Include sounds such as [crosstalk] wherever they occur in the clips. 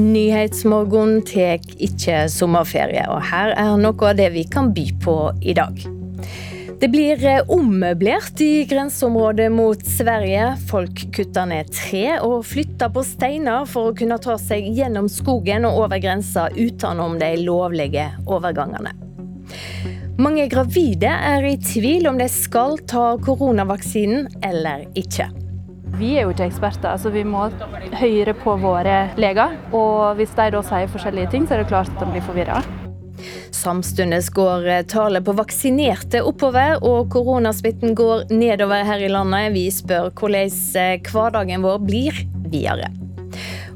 Nyhetsmorgen tar ikke sommerferie, og her er noe av det vi kan by på i dag. Det blir ommøblert i grenseområdet mot Sverige. Folk kutter ned tre og flytter på steiner for å kunne ta seg gjennom skogen og over grensa utenom de lovlige overgangene. Mange gravide er i tvil om de skal ta koronavaksinen eller ikke. Vi er jo ikke eksperter, så vi må høre på våre leger. Og hvis de da sier forskjellige ting, så er det klart at de blir forvirra. Samtidig går tallet på vaksinerte oppover, og koronasmitten går nedover her i landet. Vi spør hvordan hverdagen vår blir videre.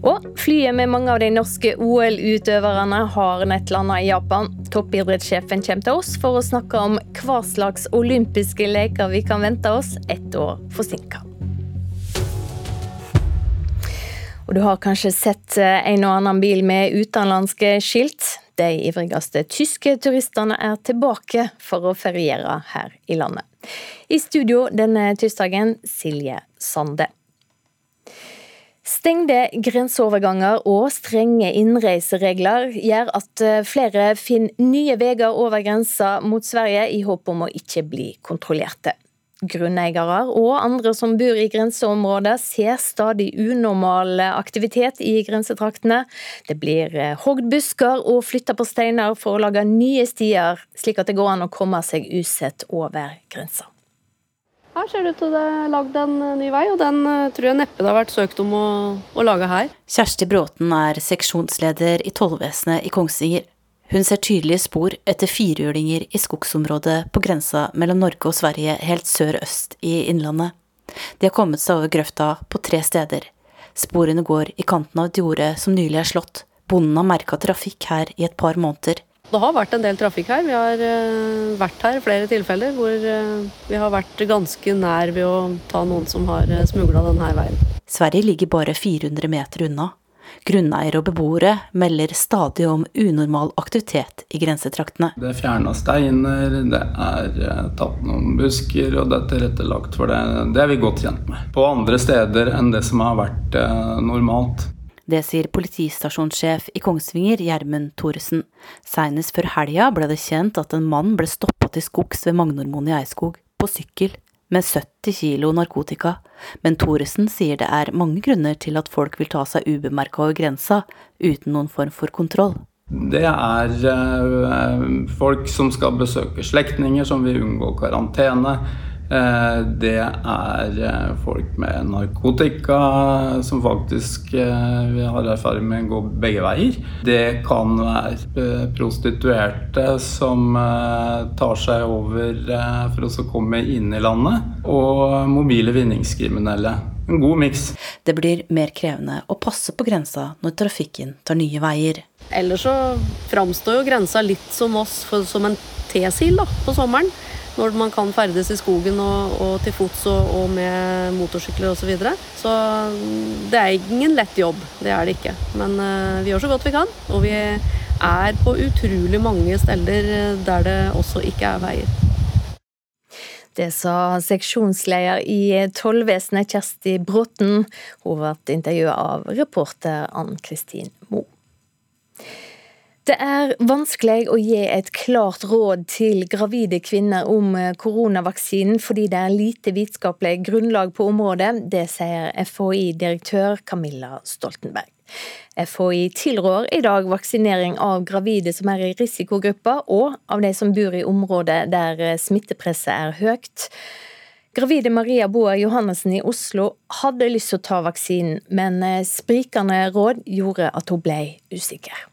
Og flyet med mange av de norske OL-utøverne har nettlanda i Japan. Toppidrettssjefen kommer til oss for å snakke om hva slags olympiske leker vi kan vente oss ett år forsinka. Og du har kanskje sett en og annen bil med utenlandske skilt. De ivrigste tyske turistene er tilbake for å feriere her i landet. I studio denne tirsdagen Silje Sande. Stengte grenseoverganger og strenge innreiseregler gjør at flere finner nye veier over grensa mot Sverige i håp om å ikke bli kontrollerte. Grunneiere og andre som bor i grenseområdet ser stadig unormal aktivitet i grensetraktene. Det blir hogd busker og flytta på steiner for å lage nye stier, slik at det går an å komme seg usett over grensa. Her ser det ut til det er lagd en ny vei, og den tror jeg neppe det har vært søkt om å, å lage her. Kjersti Bråten er seksjonsleder i Tollvesenet i Kongsvinger. Hun ser tydelige spor etter firhjulinger i skogsområdet på grensa mellom Norge og Sverige helt sør-øst i Innlandet. De har kommet seg over grøfta på tre steder. Sporene går i kanten av et jorde som nylig er slått. Bonden har merka trafikk her i et par måneder. Det har vært en del trafikk her. Vi har uh, vært her i flere tilfeller hvor uh, vi har vært ganske nær ved å ta noen som har uh, smugla denne veien. Sverige ligger bare 400 meter unna. Grunneiere og beboere melder stadig om unormal aktivitet i grensetraktene. Det er fjerna steiner, det er tatt noen busker, og det er tilrettelagt for det. Det er vi godt kjent med. På andre steder enn det som har vært normalt. Det sier politistasjonssjef i Kongsvinger, Gjermund Thoresen. Seinest før helga ble det kjent at en mann ble stoppa til skogs ved Magnormoen i Eidskog, på sykkel, med 70 kilo narkotika. Men Thoresen sier det er mange grunner til at folk vil ta seg ubemerka over grensa, uten noen form for kontroll. Det er folk som skal besøke slektninger, som vil unngå karantene. Det er folk med narkotika som faktisk vi har erfaring med går begge veier. Det kan være prostituerte som tar seg over for å komme inn i landet. Og mobile vinningskriminelle. En god miks. Det blir mer krevende å passe på grensa når trafikken tar nye veier. Ellers så framstår jo grensa litt som oss for, som en T-sil på sommeren når man kan ferdes i skogen og, og til fots og, og med motorsykler osv. Så, videre. så det er ingen lett jobb, det er det ikke. Men uh, vi gjør så godt vi kan. Og vi er på utrolig mange steder der det også ikke er veier. Det sa seksjonsleder i Tollvesenet Kjersti Bråten. Hun ble intervjua av reporter Ann Kristin Moe. Det er vanskelig å gi et klart råd til gravide kvinner om koronavaksinen, fordi det er lite vitenskapelig grunnlag på området. Det sier FHI-direktør Camilla Stoltenberg. FHI tilrår i dag vaksinering av gravide som er i risikogruppa, og av de som bor i områder der smittepresset er høyt. Gravide Maria Boer Johannessen i Oslo hadde lyst til å ta vaksinen, men sprikende råd gjorde at hun ble usikker.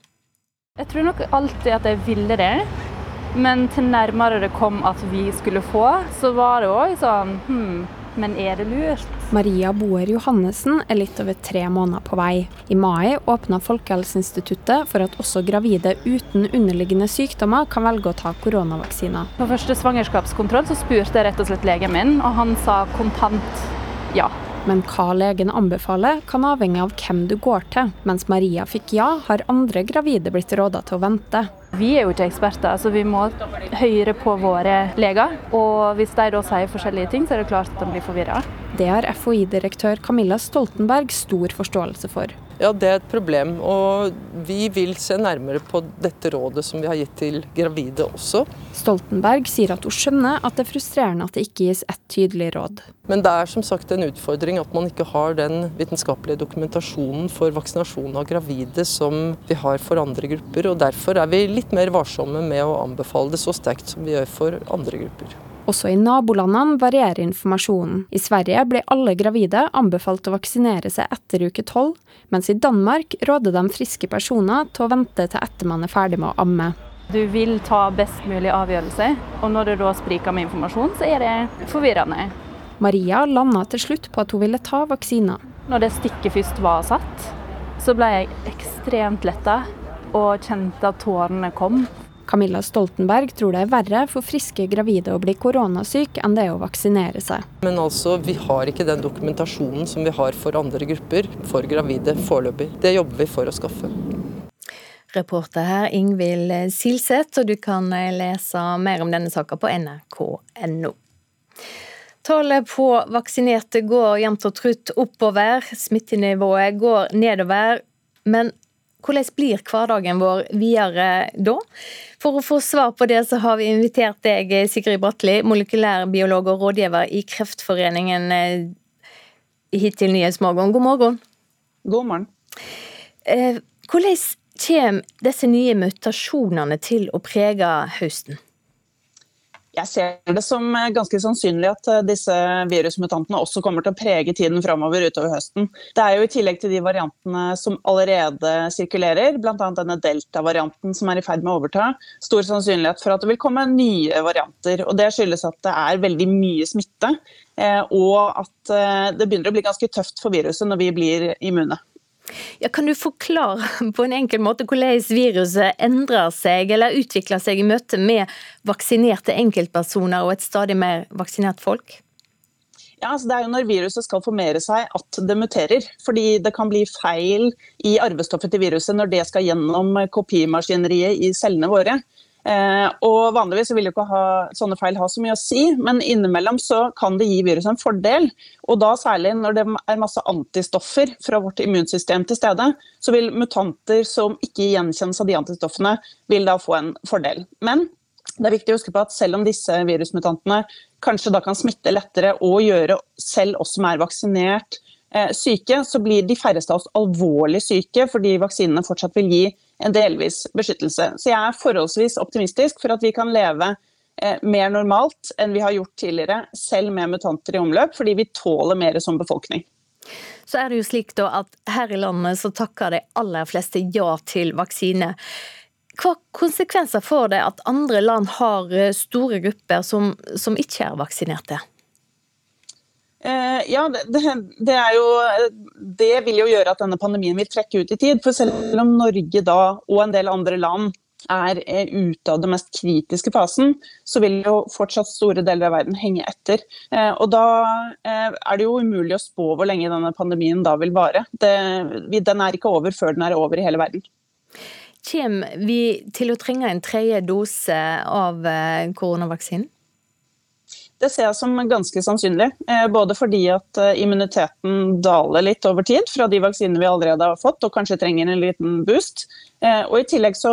Jeg tror nok alltid at jeg ville det. Men til nærmere det kom at vi skulle få, så var det òg sånn Hm, men er det lurt? Maria Boer Johannessen er litt over tre måneder på vei. I mai åpna Folkehelseinstituttet for at også gravide uten underliggende sykdommer kan velge å ta koronavaksiner. På første svangerskapskontroll så spurte jeg rett og slett legen min, og han sa kontant ja. Men hva legen anbefaler, kan avhenge av hvem du går til. Mens Maria fikk ja, har andre gravide blitt råda til å vente. Vi er jo ikke eksperter, så vi må høre på våre leger. Og hvis de da sier forskjellige ting, så er det klart at de blir forvirra. Det har FHI-direktør Camilla Stoltenberg stor forståelse for. Ja, det er et problem. Og vi vil se nærmere på dette rådet som vi har gitt til gravide også. Stoltenberg sier at hun skjønner at det er frustrerende at det ikke gis ett tydelig råd. Men det er som sagt en utfordring at man ikke har den vitenskapelige dokumentasjonen for vaksinasjon av gravide som vi har for andre grupper. og Derfor er vi litt mer varsomme med å anbefale det så sterkt som vi gjør for andre grupper. Også i nabolandene varierer informasjonen. I Sverige blir alle gravide anbefalt å vaksinere seg etter uke tolv, mens i Danmark råder de friske personer til å vente til etter man er ferdig med å amme. Du vil ta best mulig avgjørelse, og når det da spriker med informasjon, så er det forvirrende. Maria landa til slutt på at hun ville ta vaksina. Når det stikket først var satt, så ble jeg ekstremt letta og kjente at tårene kom. Camilla Stoltenberg tror det er verre for friske gravide å bli koronasyk enn det å vaksinere seg. Men altså, vi har ikke den dokumentasjonen som vi har for andre grupper for gravide foreløpig. Det jobber vi for å skaffe. Reporter her Ingvild Silseth, og du kan lese mer om denne saka på nrk.no. Tallet på vaksinerte går jevnt og trutt oppover, smittenivået går nedover. Men hvordan blir hverdagen vår videre da? For å få svar på det, så har vi invitert deg, Sigrid Bratli, molekylærbiolog og rådgiver i Kreftforeningen, eh, hit til Nyhetsmorgen. God morgen. God morgen. Eh, hvordan kommer disse nye mutasjonene til å prege høsten? Jeg ser det som eh, ganske sannsynlig at eh, disse virusmutantene også kommer til å prege tiden framover utover høsten. Det er jo i tillegg til de variantene som allerede sirkulerer, bl.a. denne delta-varianten som er i ferd med å overta, stor sannsynlighet for at det vil komme nye varianter. og Det skyldes at det er veldig mye smitte, eh, og at det begynner å bli ganske tøft for viruset når vi blir immune. Ja, kan du forklare [laughs] på en enkel måte hvordan viruset endrer seg eller utvikler seg i møte med vaksinerte enkeltpersoner og et stadig mer vaksinert folk? Ja, altså det er jo Når viruset skal formere seg at det muterer. Fordi det kan bli feil i arvestoffet til viruset når det skal gjennom kopimaskineriet i cellene våre. Eh, og Vanligvis vil jo ikke ha, sånne feil ha så mye å si, men innimellom så kan det gi viruset en fordel. Og da Særlig når det er masse antistoffer fra vårt immunsystem til stede, så vil mutanter som ikke gjenkjennes av de antistoffene, vil da få en fordel. Men det er viktig å huske på at selv om disse virusmutantene kanskje da kan smitte lettere og gjøre selv oss som er vaksinert eh, syke, så blir de færreste av oss alvorlig syke fordi vaksinene fortsatt vil gi en delvis beskyttelse. Så jeg er forholdsvis optimistisk for at vi kan leve eh, mer normalt enn vi har gjort tidligere, selv med mutanter i omløp, fordi vi tåler mer som befolkning. Så er det jo slik da at her i landet så takker de aller fleste ja til vaksine. Hva konsekvenser får det at andre land har eh, store grupper som, som ikke er vaksinerte? Eh, ja, det, det, jo, det, vil jo gjøre at denne pandemien vil trekke ut i tid. For selv om Norge da og en del andre land er ute av den mest kritiske fasen, så vil jo fortsatt store deler av verden henge etter. Eh, og da eh, er det jo umulig å spå hvor lenge denne pandemien da vil vare. Det, den er ikke over før den er over i hele verden. Kommer vi til å trenge en tredje dose av koronavaksinen? Det ser jeg som ganske sannsynlig. Eh, både fordi at eh, immuniteten daler litt over tid fra de vaksinene vi allerede har fått, og kanskje trenger en liten boost. Eh, og i tillegg så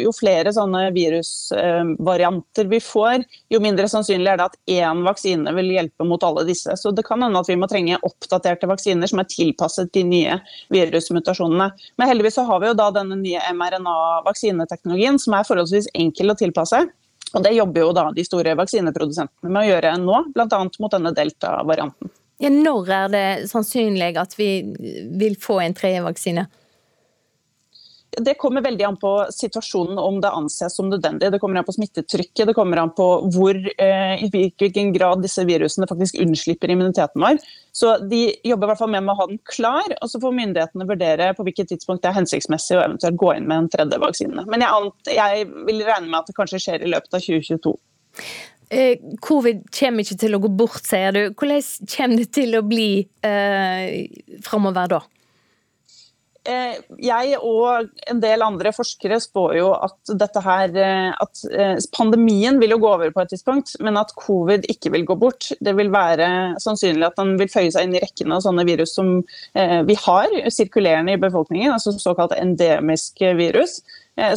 Jo flere sånne virusvarianter vi får, jo mindre sannsynlig er det at én vaksine vil hjelpe mot alle disse. Så det kan hende at vi må trenge oppdaterte vaksiner som er tilpasset de nye virusmutasjonene. Men heldigvis så har vi jo da denne nye mRNA-vaksineteknologien som er forholdsvis enkel å tilpasse. Og Det jobber jo da de store vaksineprodusentene med å gjøre nå, bl.a. mot denne delta-varianten. Ja, når er det sannsynlig at vi vil få en tredje vaksine? Det kommer veldig an på situasjonen, om det anses som nødvendig. Det kommer an på smittetrykket, det kommer an på hvor, eh, i hvilken grad disse virusene faktisk unnslipper immuniteten vår. Så De jobber i hvert fall med å ha den klar, og så får myndighetene vurdere på hvilket tidspunkt det er hensiktsmessig å eventuelt gå inn med en tredje vaksine. Men jeg, jeg vil regne med at det kanskje skjer i løpet av 2022. Eh, covid kommer ikke til å gå bort, sier du. Hvordan kommer det til å bli eh, framover da? Eh, jeg og en del andre forskere spår jo at, her, eh, at eh, pandemien vil jo gå over på et tidspunkt, men at covid ikke vil gå bort. Det vil være sannsynlig at den vil føye seg inn i rekken av sånne virus som vi har sirkulerende i befolkningen, altså såkalt endemisk virus.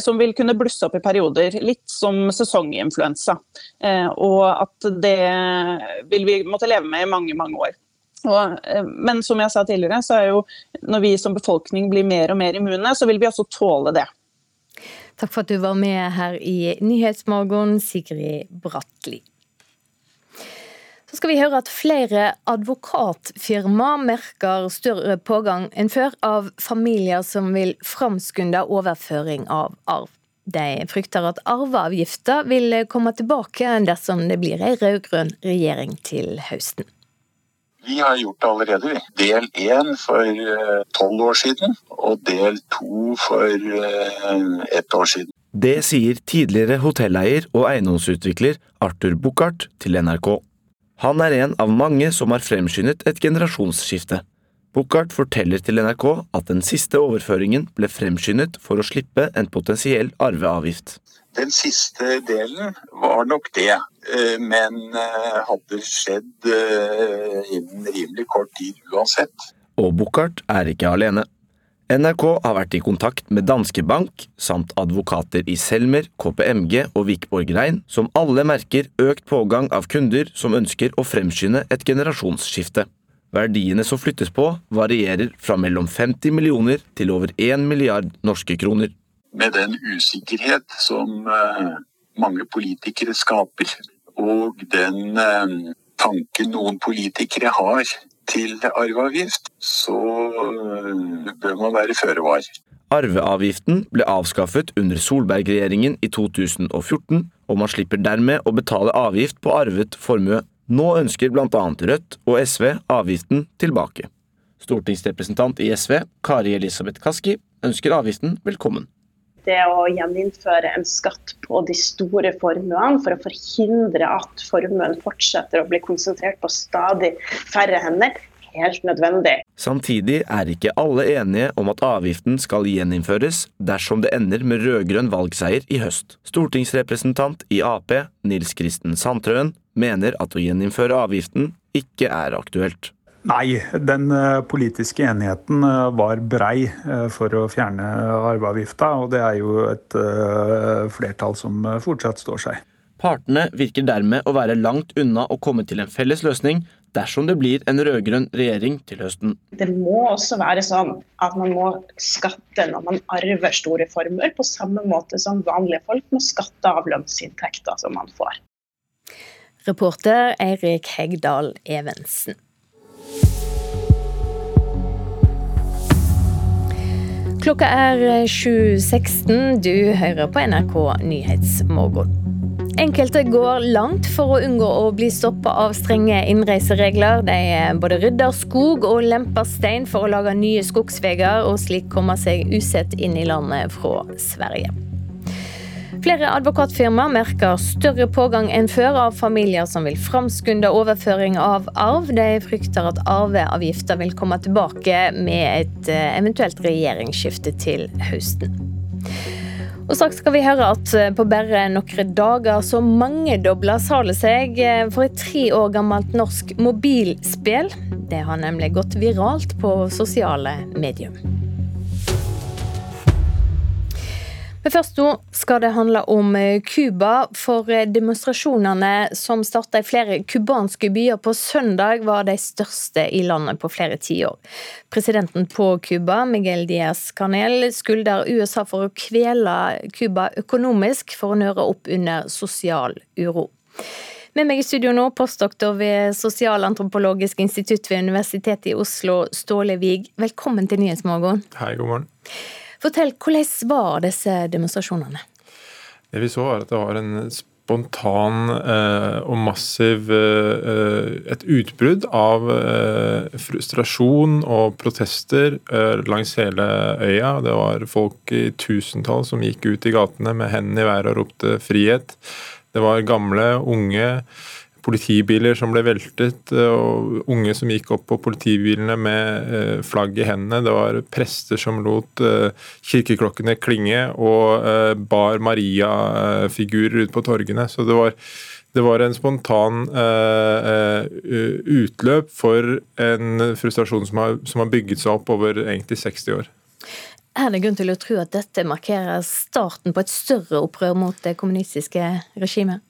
Som vil kunne blusse opp i perioder, litt som sesonginfluensa. Og at det vil vi måtte leve med i mange, mange år. Og, eh, men som jeg sa tidligere, så er jo når vi som befolkning blir mer og mer immune, så vil vi også tåle det. Takk for at du var med her i Nyhetsmorgen, Sigrid Bratli. Så skal vi høre at flere advokatfirma merker større pågang enn før av familier som vil framskunde overføring av arv. De frykter at arveavgifta vil komme tilbake dersom det blir ei rød-grønn regjering til høsten. Vi har gjort det allerede. Del én for eh, tolv år siden, og del to for eh, ett år siden. Det sier tidligere hotelleier og eiendomsutvikler Arthur Buchardt til NRK. Han er en av mange som har fremskyndet et generasjonsskifte. Buchardt forteller til NRK at den siste overføringen ble fremskyndet for å slippe en potensiell arveavgift. Den siste delen var nok det, eh, men eh, hadde skjedd eh, innen rimelig kort tid uansett. Og Buchardt er ikke alene. NRK har vært i kontakt med Danske Bank samt advokater i Selmer, KPMG og Vikborg Rein, som alle merker økt pågang av kunder som ønsker å fremskynde et generasjonsskifte. Verdiene som flyttes på, varierer fra mellom 50 millioner til over 1 milliard norske kroner med den usikkerhet som eh, mange politikere skaper, og den eh, tanken noen politikere har til arveavgift, så eh, bør man være føre var. Arveavgiften ble avskaffet under Solberg-regjeringen i 2014, og man slipper dermed å betale avgift på arvet formue. Nå ønsker bl.a. Rødt og SV avgiften tilbake. Stortingsrepresentant i SV, Kari Elisabeth Kaski, ønsker avgiften velkommen det å gjeninnføre en skatt på de store formuene for å forhindre at formuen fortsetter å bli konsentrert på stadig færre hender, helt nødvendig. Samtidig er ikke alle enige om at avgiften skal gjeninnføres dersom det ender med rød-grønn valgseier i høst. Stortingsrepresentant i Ap, Nils Kristen Sandtrøen, mener at å gjeninnføre avgiften ikke er aktuelt. Nei, den eh, politiske enigheten eh, var brei eh, for å fjerne arveavgifta, og det er jo et flertall som fortsatt står seg. Partene virker dermed å være langt unna å komme til en felles løsning dersom det blir en rød-grønn regjering til høsten. Det må også være sånn at man må skatte når man arver store formuer, på samme måte som vanlige folk må skatte av lønnsinntekter som man får. Reporter Eirik Hegdal Evensen. Klokka er 7.16. Du hører på NRK Nyhetsmorgen. Enkelte går langt for å unngå å bli stoppa av strenge innreiseregler. De både rydder skog og lemper stein for å lage nye skogsveier, og slik komme seg usett inn i landet fra Sverige. Flere advokatfirma merker større pågang enn før av familier som vil framskunde overføring av arv. De frykter at arveavgifta vil komme tilbake med et eh, eventuelt regjeringsskifte til høsten. Og Straks skal vi høre at eh, på bare noen dager så mangedobler salet seg eh, for et tre år gammelt norsk mobilspill. Det har nemlig gått viralt på sosiale medier. Men først nå skal det handle om eh, Cuba. For eh, demonstrasjonene som starta i flere cubanske byer på søndag, var de største i landet på flere tiår. Presidenten på Cuba, Miguel Diaz Canel, skylder USA for å kvele Cuba økonomisk for å nøre opp under sosial uro. Med meg i studio nå, postdoktor ved Sosialantropologisk institutt ved Universitetet i Oslo, Ståle Wiig. Velkommen til Nyhetsmorgen. Hei, god morgen. Fortell, hvordan var disse demonstrasjonene? Det vi så var at det var en spontan eh, og massiv eh, et utbrudd av eh, frustrasjon og protester eh, langs hele øya. Det var folk i tusentall som gikk ut i gatene med hendene i været og ropte 'frihet'. Det var gamle, unge, politibiler som ble veltet, og unge som gikk opp på politibilene med flagg i hendene. Det var prester som lot kirkeklokkene klinge og bar Maria-figurer ut på torgene. Så det var det var en spontan utløp for en frustrasjon som har, som har, bygget seg opp over egentlig 60 år. Er det grunn til å tro at dette markerer starten på et større opprør mot det kommunistiske regimet?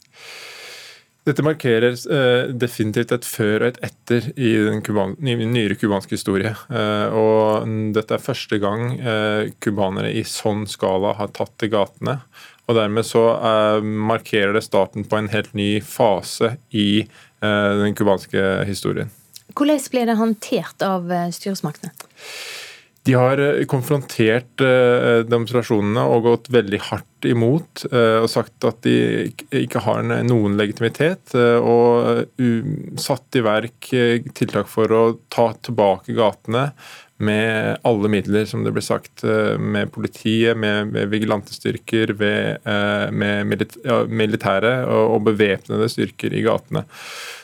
Dette markerer uh, definitivt et før og et etter i den kuban, nyere cubanske historie. Uh, og dette er første gang cubanere i sånn skala har tatt til gatene. Og dermed så eh, markerer det starten på en helt ny fase i eh, den cubanske historien. Hvordan ble det håndtert av eh, styresmaktene? De har eh, konfrontert eh, demonstrasjonene og gått veldig hardt imot eh, og sagt at de ikke har noen legitimitet. Og satt i verk tiltak for å ta tilbake gatene med alle midler, som det ble sagt. Eh, med politiet, med, med vigilantestyrker, eh, med militære og, og bevæpnede styrker i gatene.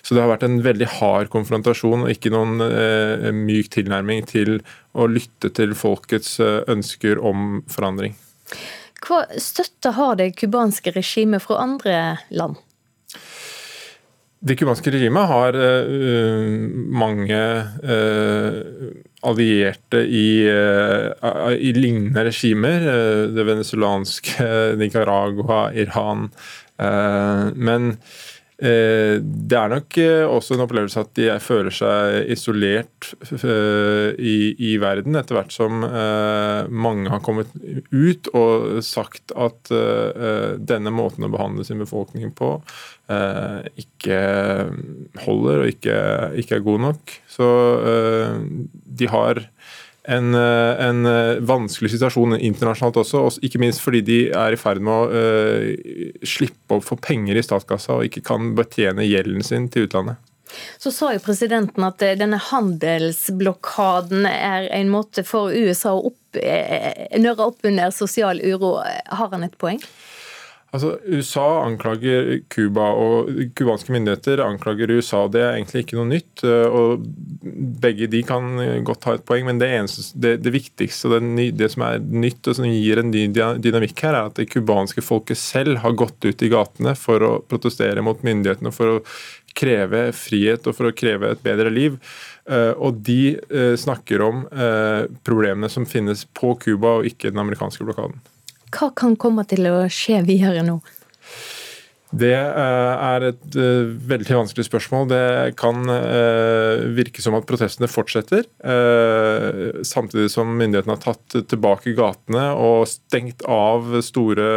Så det har vært en veldig hard konfrontasjon og ikke noen eh, myk tilnærming til å lytte til folkets eh, ønsker om forandring. Hva støtte har det cubanske regimet fra andre land? Det cubanske regimet har uh, mange uh, allierte i, uh, i, lignende regimer. det venezuelanske, Nicaragua, Iran. men Eh, det er nok eh, også en opplevelse at de føler seg isolert eh, i, i verden, etter hvert som mange har kommet ut og sagt at denne måten å behandle sin befolkning på ikke holder og ikke, ikke er god nok. Så de har en, eh, en, eh, vanskelig situasjon internasjonalt også, ikke minst fordi de er i ferd med å uh, slippe å få penger i statskassa og ikke kan betjene gjelden sin til utlandet. Så sa jo presidenten at denne handelsblokaden er en måte for USA å opp, nøre opp under sosial uro. Har han et poeng? Altså, USA anklager Cuba, og cubanske myndigheter anklager USA. Det er egentlig ikke noe nytt. Eh, og Begge de kan godt ha et poeng, men det, eneste, det, det viktigste og det, det, som er nytt og som gir en ny dynamikk her, er at det cubanske folket selv har gått ut i gatene for å protestere mot myndighetene, for å kreve frihet og for å kreve et bedre liv. Eh, og de eh, snakker om problemene som finnes på Cuba, og ikke den amerikanske blokaden. Hva kan komme til å skje videre nå? Det eh, er et eh, veldig vanskelig spørsmål. Det kan eh, virke som at protestene fortsetter. Samtidig som myndighetene har tatt tilbake gatene og stengt av store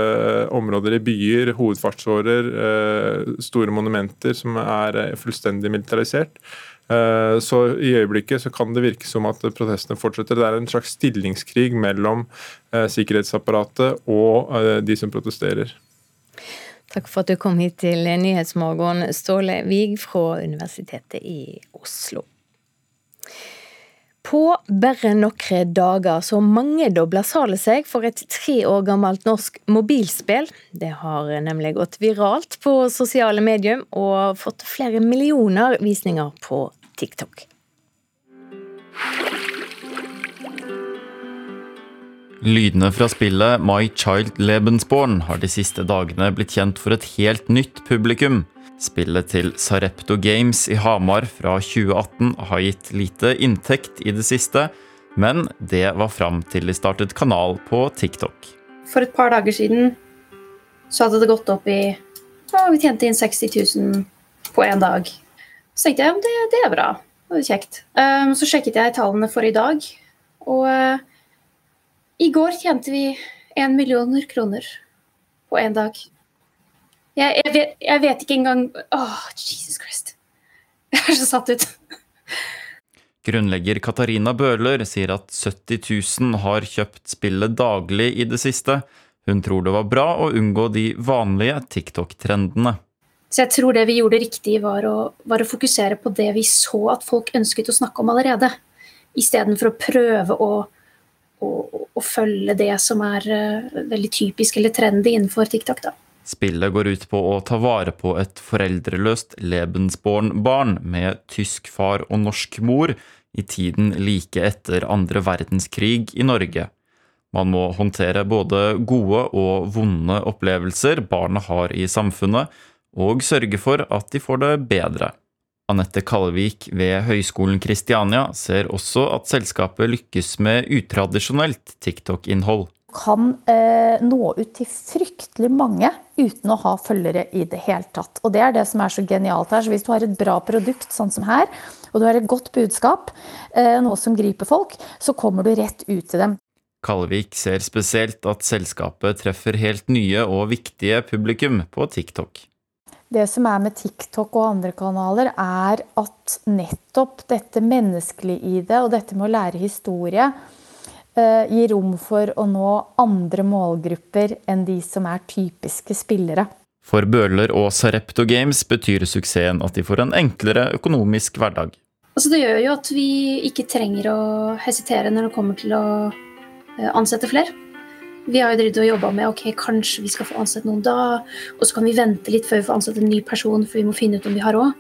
områder i byer, hovedfartsårer, store monumenter som er fullstendig militarisert. Eh, så i øyeblikket så kan det virke som at protestene fortsetter. Det er en slags stillingskrig mellom eh, sikkerhetsapparatet og eh, de som protesterer. Takk for at du kom hit til Nyhetsmorgen, Ståle Vig fra Universitetet i Oslo. På bare noen dager så mangedobla salet seg for et tre år gammelt norsk mobilspill. Det har nemlig gått viralt på sosiale medier og fått flere millioner visninger på TikTok. Lydene fra spillet My Child Lebensborn har de siste dagene blitt kjent for et helt nytt publikum. Spillet til Sarepto Games i Hamar fra 2018 har gitt lite inntekt i det siste, men det var fram til de startet kanal på TikTok. For et par dager siden så hadde det gått opp i ja, Vi tjente inn 60 000 på én dag. Så tenkte jeg det, det er bra. Det er kjekt. Um, så sjekket jeg tallene for i dag, og uh, i går tjente vi 1 millioner kroner på én dag. Jeg, jeg, vet, jeg, vet, ikke engang Åh, oh, Jesus Christ. Jeg er så satt ut. Grunnlegger Katarina Bøhler sier at 70 000 har kjøpt spillet daglig i det siste. Hun tror det var bra å unngå de vanlige TikTok-trendene. Så jeg tror det vi gjorde riktig, var å, var å fokusere på det vi så at folk ønsket å snakke om allerede. Istedenfor å prøve å, å, å, følge det som er uh, veldig typisk eller trendy innenfor TikTok. da. Spillet går ut på å ta vare på et foreldreløst Lebensborn-barn med tysk far og norsk mor i tiden like etter andre verdenskrig i Norge. Man må håndtere både gode og vonde opplevelser barna har i samfunnet, og sørge for at de får det bedre. Anette Kallevik ved Høgskolen Kristiania ser også at selskapet lykkes med utradisjonelt TikTok-innhold kan eh, nå ut til fryktelig mange uten å ha følgere i det hele tatt. Og Det er det som er så genialt her. Så Hvis du har et bra produkt, sånn som her, og du har et godt budskap, eh, noe som griper folk, så kommer du rett ut til dem. Kalvik ser spesielt at selskapet treffer helt nye og viktige publikum på TikTok. Det som er med TikTok og andre kanaler, er at nettopp dette menneskelige i det, og dette med å lære historie, gi rom for å nå andre målgrupper enn de som er typiske spillere. For Bøhler og Sarepto Games betyr suksessen at de får en enklere økonomisk hverdag. Altså det gjør jo at vi ikke trenger å hesitere når det kommer til å eh, ansette flere. Vi har jo og jobba med ok, kanskje vi skal få ansette noen da, og så kan vi vente litt før vi får ansette en ny person, for vi må finne ut om vi har råd.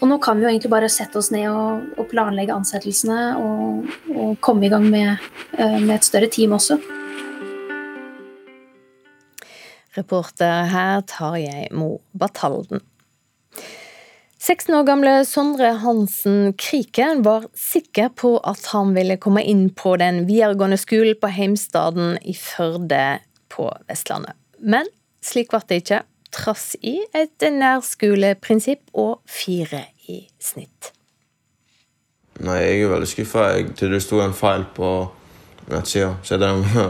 Og nå kan vi jo egentlig bare sette oss ned og, og planlegge ansettelsene og, og, komme i gang med, eh, med et større team også. Reporter her Tarjei Mo Batalden. 16 år gamle Sondre Hansen Kriken var sikker på at han ville komme inn på den videregående skolen på heimstaden i Førde på Vestlandet. Men slik ble det ikke trass i et nærskoleprinsipp og fire i snitt. Nei, jeg er veldig skuffa til det sto en feil på nettsida, så jeg må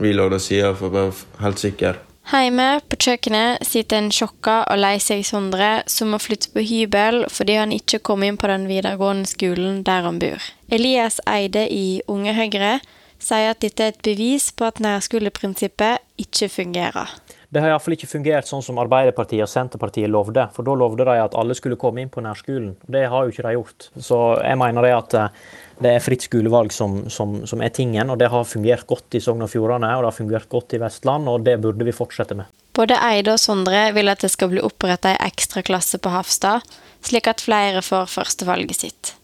reloade sida for å være helt sikker. Hjemme på kjøkkenet sitter en sjokka og lei seg Sondre, som må flytte på hybel fordi han ikke kom inn på den videregående skolen der han bor. Elias Eide i Unge Høyre sier at dette er et bevis på at nærskoleprinsippet ikke fungerer. Det har iallfall ikke fungert sånn som Arbeiderpartiet og Senterpartiet lovde. For da lovde de at alle skulle komme inn på nærskolen. Det har jo ikke de gjort. Så jeg mener det at eh, det er fritt skolevalg som, som, som er tingen, og det har fungert godt i Sogn og Fjordane, og det har fungert godt i Vestland, og det burde vi fortsette med. Både Eide og Sondre vil at det skal bli oppretta ei ekstraklasse på Hafstad, slik at flere får førstevalget sitt.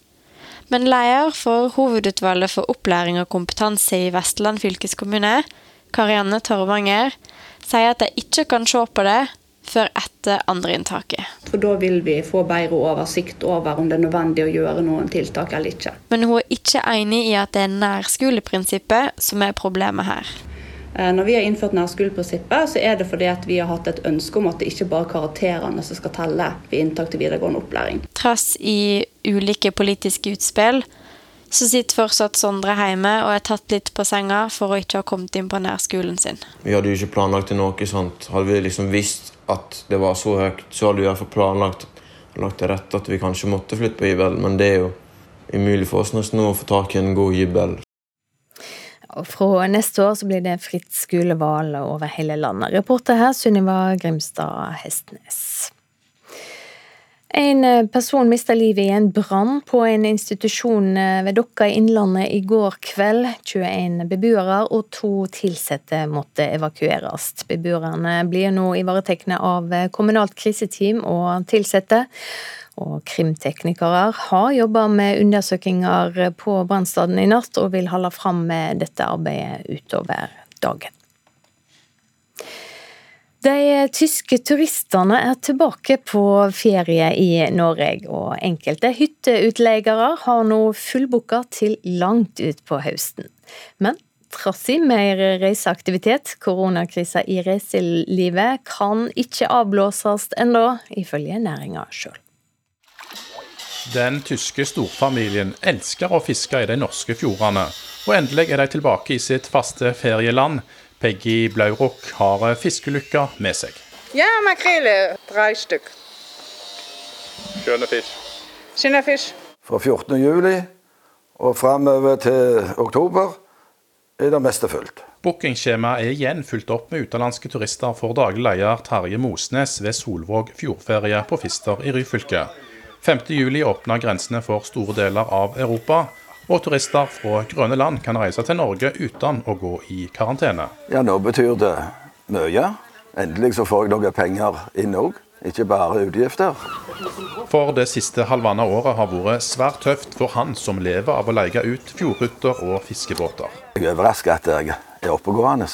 Men leder for Hovedutvalget for opplæring og kompetanse i Vestland fylkeskommune, Karianne Torvanger, sier at de ikke kan se på det før etter andreinntaket. For Da vil vi få bedre oversikt over om det er nødvendig å gjøre noen tiltak eller ikke. Men hun er ikke enig i at det er nærskoleprinsippet som er problemet her. Eh, når vi har innført nærskoleprinsippet, så er det fordi vi har hatt et ønske om at det ikke bare er karakterene som skal telle ved inntak til videregående opplæring. Trass i ulike politiske utspill så sitter fortsatt Sondre hjemme og er tatt litt på senga for å ikke ha kommet inn på nærskolen sin. Vi hadde jo ikke planlagt noe sånt. Hadde vi liksom visst at det var så høyt, så hadde vi i hvert fall planlagt lagt til rette at vi kanskje måtte flytte på hybel, men det er jo umulig for oss nesten å få tak i en god hybel. Fra neste år så blir det fritt skolevalg over hele landet. Reporter her Sunniva Grimstad Hestnes. En eh, person mista livet i en brann på en institusjon eh, ved Dokka i Innlandet i går kveld. 21 beboere og to ansatte måtte evakueres. Beboerne blir nå ivaretatt av eh, kommunalt kriseteam og ansatte. Og krimteknikere har jobba med undersøkelser på brannstedet i natt, og vil holde fram med dette arbeidet utover dagen. De tyske turistene er tilbake på ferie i Norge, og enkelte hytteutleiere har nå fullbooka til langt ut på høsten. Men trass i mer reiseaktivitet, koronakrisa i reiselivet kan ikke avblåses ennå, ifølge næringa sjøl. Den tyske storfamilien elsker å fiske i de norske fjordene, og endelig er de tilbake i sitt faste ferieland Peggy Blaurok har fiskelykka med seg. Ja, makrell. Tre stykk. Skjønne fisk. Skjønne fisk. Fra 14. juli og framover til oktober er det meste fullt. Bookingskjemaet er igjen fulgt opp med utenlandske turister for daglig leder Terje Mosnes ved Solvåg fjordferie på Fister i Ryfylke. 5.7 åpner grensene for store deler av Europa, og turister fra grønne land kan reise til Norge uten å gå i karantene. Ja, nå betyr det mye. endelig så får jeg noen penger inn òg, ikke bare utgifter. For det siste halvannet året har vært svært tøft for han som lever av å leie ut fjordhytter og fiskebåter. Jeg er overrasket at jeg er oppegående.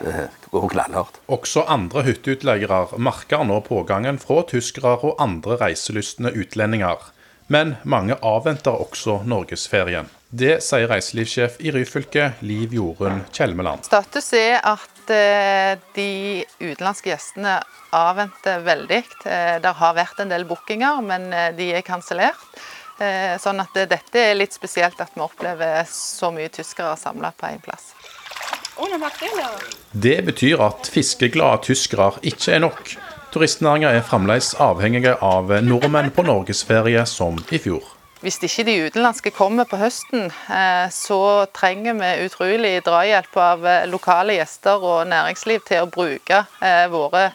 Det går knallhardt. Også andre hytteutleiere merker nå pågangen fra tyskere og andre reiselystne utlendinger. Men mange avventer også norgesferien. Det sier reiselivssjef i Ryfylke, Liv Jorunn Kjelmeland. Status er at eh, de utenlandske gjestene avventer veldig. Eh, det har vært en del bookinger, men eh, de er kansellert. Sånn at dette er litt spesielt at vi opplever så mye tyskere samla på én plass. Det betyr at fiskeglade tyskere ikke er nok. Turistnæringa er fremdeles avhengige av nordmenn på norgesferie som i fjor. Hvis ikke de utenlandske kommer på høsten, så trenger vi utrolig drahjelp av lokale gjester og næringsliv til å bruke våre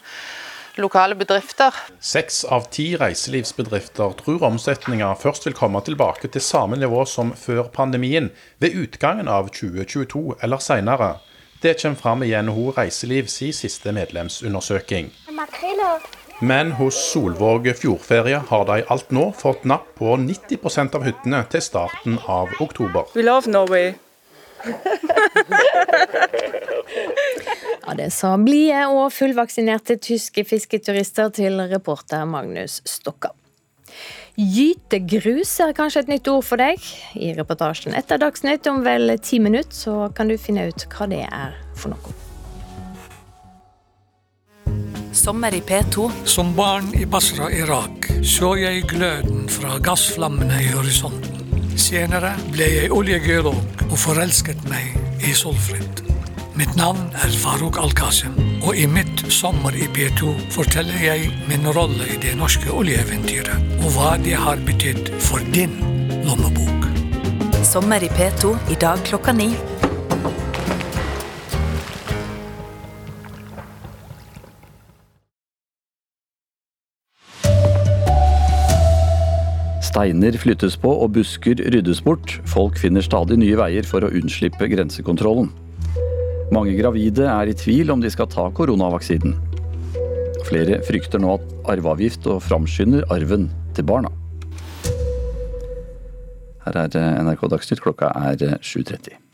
lokale bedrifter. Seks av ti reiselivsbedrifter tror omsetninga først vil komme tilbake til samme nivå som før pandemien ved utgangen av 2022 eller senere. Det kommer fram i NHO Reiseliv sin siste medlemsundersøking. Men hos Solvåg fjordferie har de alt nå fått napp på 90% av hyttene til starten av oktober. We love Norway. [laughs] Ja, Det sa blide og fullvaksinerte tyske fisketurister til reporter Magnus Stokka. Gytegrus er kanskje et nytt ord for deg. I reportasjen etter Dagsnytt om vel ti minutter så kan du finne ut hva det er for noe. Sommer i P2. Som barn i Basra, Irak, så jeg gløden fra gassflammene i horisonten. Senere ble jeg oljegeolog og forelsket meg i Solfrid. Mitt navn er Farouk Al-Kasim, og i mitt Sommer i P2 forteller jeg min rolle i det norske oljeeventyret, og hva det har betydd for din lommebok. Sommer i P2 i dag klokka ni. Steiner flyttes på og busker ryddes bort. Folk finner stadig nye veier for å unnslippe grensekontrollen. Mange gravide er i tvil om de skal ta koronavaksinen. Flere frykter nå at arveavgift og framskynder arven til barna. Her er NRK Dagsnytt, klokka er 7.30.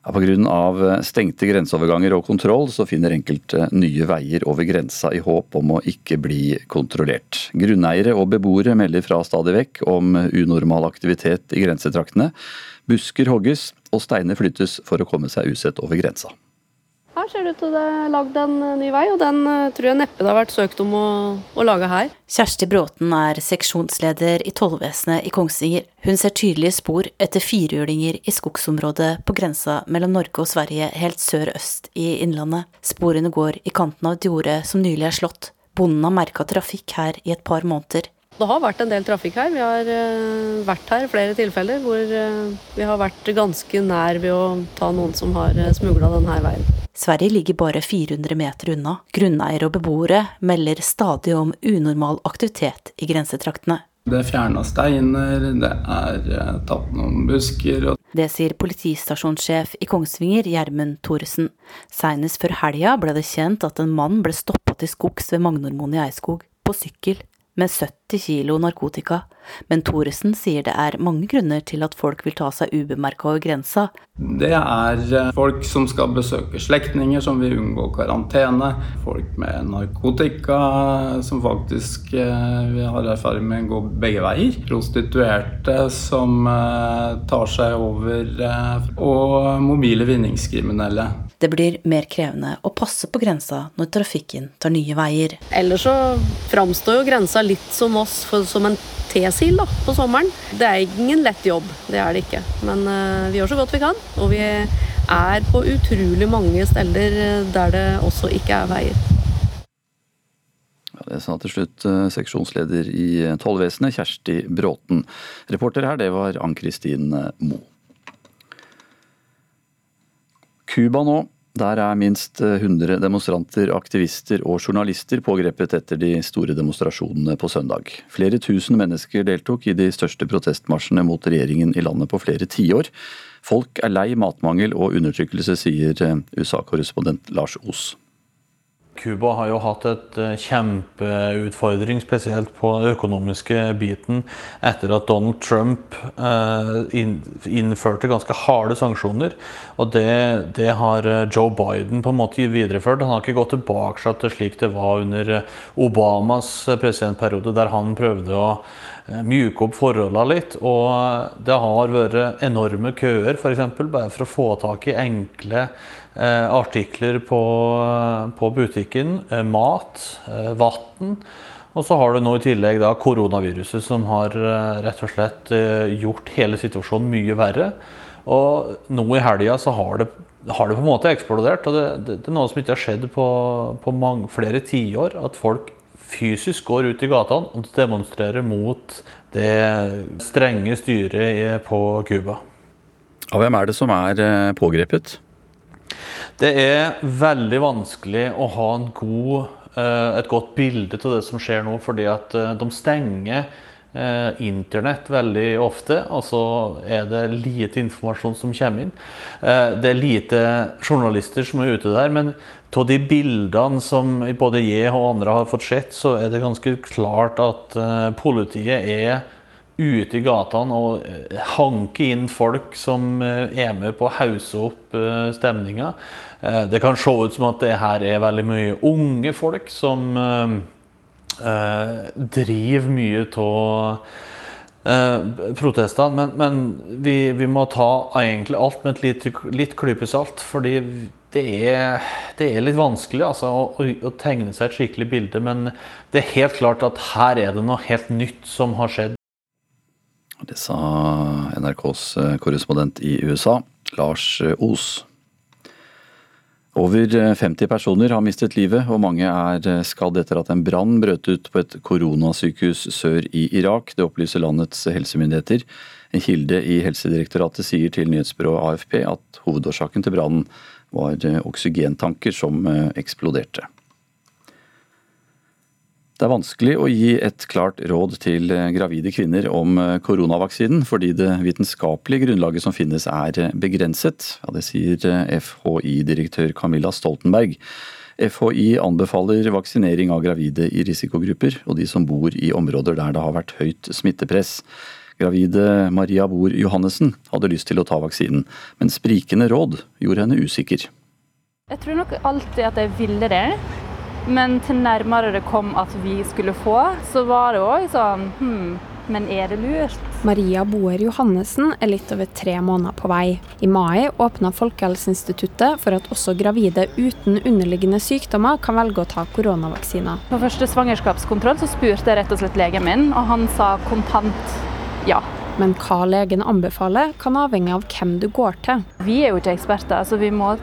Ja, Pga. stengte grenseoverganger og kontroll, så finner enkelte nye veier over grensa i håp om å ikke bli kontrollert. Grunneiere og beboere melder fra stadig vekk om unormal aktivitet i grensetraktene. Busker hogges, og steiner flyttes for å komme seg usett over grensa. Her ser det ut til det er lagd en eh, ny vei, og den eh, tror jeg neppe det har vært søkt om å, å lage her. Kjersti Bråten er seksjonsleder i tollvesenet i Kongsvinger. Hun ser tydelige spor etter firhjulinger i skogsområdet på grensa mellom Norge og Sverige helt sør-øst i Innlandet. Sporene går i kanten av et jorde som nylig er slått. Bonden har merka trafikk her i et par måneder. Det har vært en del trafikk her. Vi har uh, vært her i flere tilfeller hvor uh, vi har vært ganske nær ved å ta noen som har uh, smugla denne veien. Sverige ligger bare 400 meter unna. Grunneiere og beboere melder stadig om unormal aktivitet i grensetraktene. Det er fjerna steiner, det er tatt noen busker. Det sier politistasjonssjef i Kongsvinger, Gjermund Thoresen. Seinest før helga ble det kjent at en mann ble stoppa til skogs ved Magnormoen i Eidskog, på sykkel med 70 kilo narkotika, men Thoresen sier det er mange grunner til at folk vil ta seg ubemerka over grensa. Det er eh, folk som skal besøke slektninger som vil unngå karantene. Folk med narkotika som faktisk vi har erfaring med å gå begge veier. Prostituerte som eh, tar seg over. Og mobile vinningskriminelle. Det blir mer krevende å passe på grensa når trafikken tar nye veier. Ellers så framstår jo grensa litt som oss for, som en tesil da, på sommeren. Det er ingen lett jobb, det er det ikke. Men uh, vi gjør så godt vi kan. Og vi er på utrolig mange steder der det også ikke er veier. Ja, det sa til slutt uh, seksjonsleder i tollvesenet, Kjersti Bråten. Reporter her, det var Ann-Kristin Moe. Cuba nå. Der er minst 100 demonstranter, aktivister og journalister pågrepet etter de store demonstrasjonene på søndag. Flere tusen mennesker deltok i de største protestmarsjene mot regjeringen i landet på flere tiår. Folk er lei matmangel og undertrykkelse, sier USA-korrespondent Lars Os. Cuba har jo hatt et eh, kjempeutfordring, spesielt på den økonomiske biten, etter at Donald Trump eh, innførte ganske harde sanksjoner. Og det, det, har eh, Joe Biden på en måte videreført. Han har ikke gått tilbake til slik det var under Obamas presidentperiode, der han prøvde å mjuke opp forholdene litt. Og det har vært enorme køer, f.eks. bare for å få tak i enkle artikler på, på butikken. Eh, mat, eh, vann. Og så har du nå i tillegg da koronaviruset, som har eh, rett og slett eh, gjort hele situasjonen mye verre. Og nå i helga så har det, har det, på en måte eksplodert. og Det, det, det er noe som ikke har skjedd på, på mange, flere tiår. At folk fysisk går ut i gatene og demonstrerer mot det strenge styret på Cuba. Og hvem er det som er eh, pågrepet? Det er veldig vanskelig å ha god, eh, et godt bilde av det som skjer nå, fordi at eh, de stenger internett veldig ofte, og så er det lite informasjon som kommer inn. Det er lite journalister som er ute der, men av de bildene som både jeg og andre har fått sett, så er det ganske klart at politiet er ute i gatene og hanke inn folk som uh, er med på å hause opp uh, stemninga. det kan se ut som at det her er veldig mye unge folk som driver mye av protestene. Men, men vi, vi, må ta egentlig alt med et litt, litt klype salt. fordi det er, det er, litt vanskelig altså, å, å, tegne seg et skikkelig bilde, men det er helt klart at her er det noe helt nytt som har skjedd. Det sa NRKs eh, korrespondent i USA, Lars eh, Os. Over 50 eh, personer har mistet livet, og mange er skadd etter at en brann brøt ut på et koronasykehus sør i Irak. Det opplyser landets helsemyndigheter. En kilde i Helsedirektoratet sier til nyhetsbyrået AFP at hovedårsaken til brannen var oksygentanker som eksploderte. Det er vanskelig å gi et klart råd til eh, gravide kvinner om koronavaksinen, fordi det vitenskapelige grunnlaget som finnes er begrenset. Ja, det sier FHI-direktør Camilla Stoltenberg. FHI anbefaler vaksinering av gravide i risikogrupper og de som bor i områder der det har vært høyt smittepress. Gravide Maria Bor Johannessen hadde lyst til å ta vaksinen, men sprikende råd gjorde henne usikker. Jeg tror nok alltid at jeg ville det, men til nærmere det kom at vi skulle få, så var det òg sånn hm, men er det lurt? Maria Boer Johannessen er litt over tre måneder på vei. I mai åpna Folkehelseinstituttet for at også gravide uten underliggende sykdommer kan velge å ta koronavaksiner. På første svangerskapskontroll så spurte jeg rett og slett legen min, og han sa kontant ja. Men hva legen anbefaler, kan avhenge av hvem du går til. Vi er jo ikke eksperter, så vi må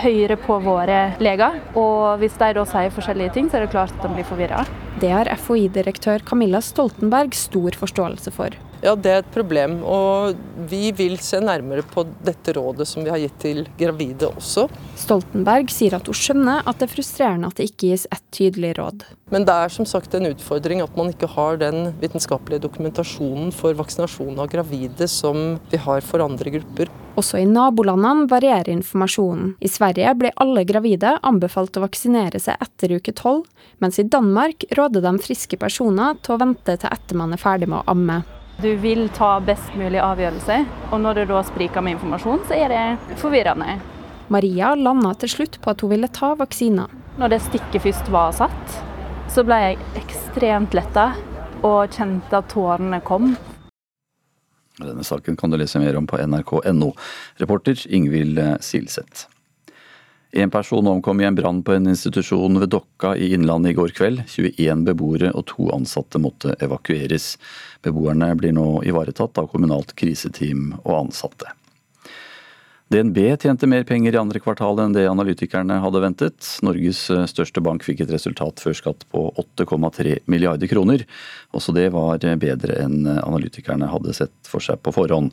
høre på våre leger. Og hvis de da sier forskjellige ting, så er det klart at de blir forvirra. Det har FHI-direktør Camilla Stoltenberg stor forståelse for. Ja, det er et problem. Og vi vil se nærmere på dette rådet som vi har gitt til gravide også. Stoltenberg sier at hun skjønner at det er frustrerende at det ikke gis ett tydelig råd. Men det er som sagt en utfordring at man ikke har den vitenskapelige dokumentasjonen for vaksinasjon av gravide som vi har for andre grupper. Også i nabolandene varierer informasjonen. I Sverige blir alle gravide anbefalt å vaksinere seg etter uke tolv, mens i Danmark råder de friske personer til å vente til etter man er ferdig med å amme. Du vil ta best mulig avgjørelse, og når det da spriker med informasjon, så er det forvirrende. Maria landa til slutt på at hun ville ta vaksina. Når det stikket først var satt, så ble jeg ekstremt letta og kjente at tårene kom. Denne saken kan du lese mer om på nrk.no. Reporter Ingvild Silseth. En person omkom i en brann på en institusjon ved Dokka i Innlandet i går kveld. 21 beboere og to ansatte måtte evakueres. Beboerne blir nå ivaretatt av kommunalt kriseteam og ansatte. DNB tjente mer penger i andre kvartal enn det analytikerne hadde ventet. Norges eh, største bank fikk et resultat før skatt på 8,3 milliarder kroner. Også det var bedre enn analytikerne hadde sett for seg på forhånd.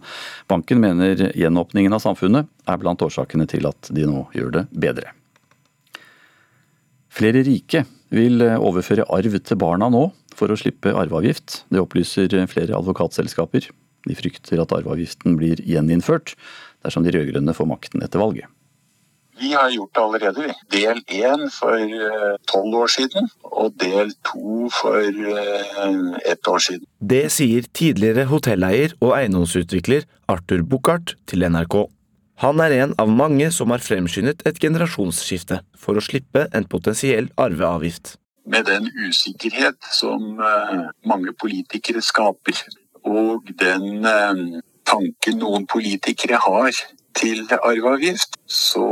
Banken mener gjenåpningen av samfunnet er blant årsakene til at de nå gjør det bedre. Flere rike vil overføre arv til barna nå for å slippe arveavgift. Det opplyser flere advokatselskaper. De frykter at arveavgiften blir gjeninnført dersom de rød-grønne får makten etter valget. Vi har gjort det allerede, vi. Del én for eh, tolv år siden, og del to for eh, ett år siden. Det sier tidligere hotelleier og eiendomsutvikler Arthur Buchardt til NRK. Han er en av mange som har fremskyndet et generasjonsskifte for å slippe en potensiell arveavgift. Med den usikkerhet som eh, mange politikere skaper, og den tanken noen politikere har til arveavgift, så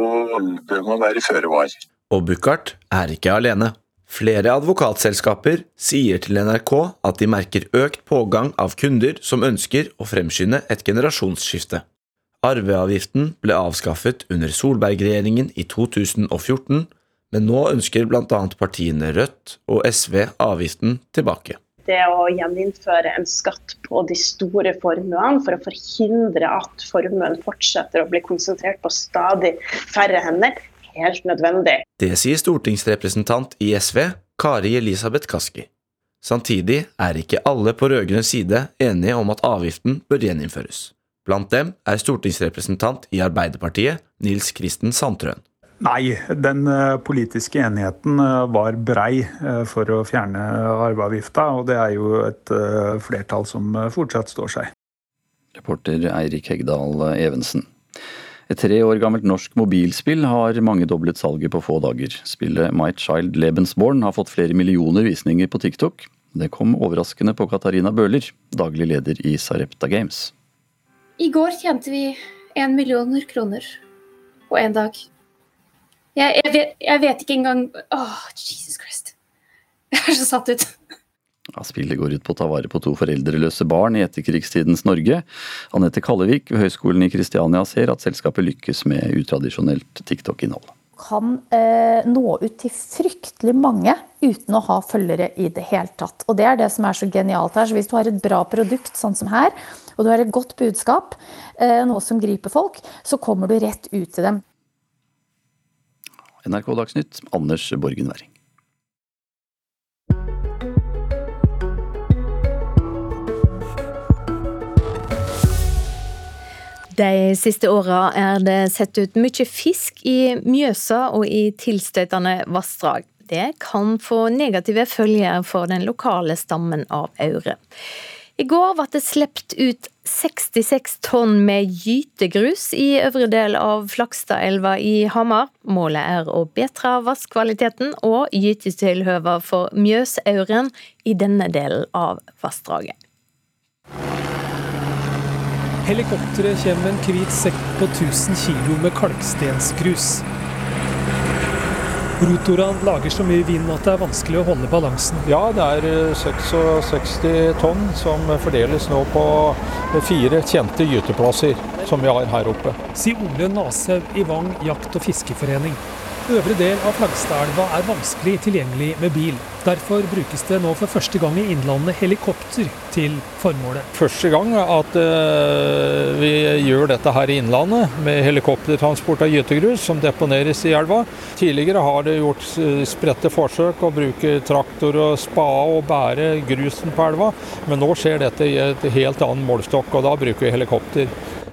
bør man være føre var. Og Buchardt er ikke alene. Flere advokatselskaper sier til NRK at de merker økt pågang av kunder som ønsker å fremskynde et generasjonsskifte. Arveavgiften ble avskaffet under Solberg-regjeringen i 2014, men nå ønsker bl.a. partiene Rødt og SV avgiften tilbake det å gjeninnføre en skatt på de store formuene for å forhindre at formuen fortsetter å bli konsentrert på stadig færre hender, helt nødvendig. Det sier stortingsrepresentant i SV Kari Elisabeth Kaski. Samtidig er ikke alle på rød-grønn side enige om at avgiften bør gjeninnføres. Blant dem er stortingsrepresentant i Arbeiderpartiet Nils Kristen Sandtrøen. Nei, den eh, politiske enigheten eh, var brei eh, for å fjerne arveavgifta, og det er jo et flertall som fortsatt står seg. Reporter Eirik Hegdal Evensen. Et tre år gammelt norsk mobilspill har mangedoblet salget på få dager. Spillet My Child Lebensborn har fått flere millioner visninger på TikTok. Det kom overraskende på Katarina Bøhler, daglig leder i Sarepta Games. I går tjente vi én millioner kroner på én dag. Jeg, jeg, vet, jeg, vet, ikke engang Åh, oh, Jesus Christ. [laughs] Jeg er så satt ut. Ja, spillet går ut på å ta vare på to foreldreløse barn i etterkrigstidens Norge. Anette Kallevik ved Høgskolen i Kristiania ser at selskapet lykkes med utradisjonelt TikTok-innhold. Kan eh, nå ut til fryktelig mange uten å ha følgere i det hele tatt. Og Det er det som er så genialt her. Så Hvis du har et bra produkt, sånn som her, og du har et godt budskap, eh, noe som griper folk, så kommer du rett ut til dem. NRK Dagsnytt, Anders Borgen Werring. De siste åra er det sett ut mye fisk i Mjøsa og i tilstøtende vassdrag. Det kan få negative følger for den lokale stammen av aure. I går ble det sluppet ut 66 tonn med gytegrus i øvre del av Flakstadelva i Hamar. Målet er å bedre vasskvaliteten og gytetilhøva for Mjøsauren i denne delen av vassdraget. Helikopteret kommer med en hvit sekk på 1000 kg med kalkstensgrus. Rotorene lager så mye vind at det er vanskelig å holde balansen. Ja, det er 66 eh, tonn som fordeles nå på fire kjente gyteplasser som vi har her oppe. Sier Ole Nashaug i Vang jakt- og fiskeforening. Øvre del av Flagstadelva er vanskelig tilgjengelig med bil. Derfor brukes det nå for første gang i Innlandet helikopter til formålet. Første gang at uh, vi gjør dette her i Innlandet med helikoptertransport av gytegrus som deponeres i elva. Tidligere har det gjort spredte forsøk å bruke traktor og spade og bære grusen på elva, men nå skjer dette i et helt annen målstokk, og da bruker vi helikopter.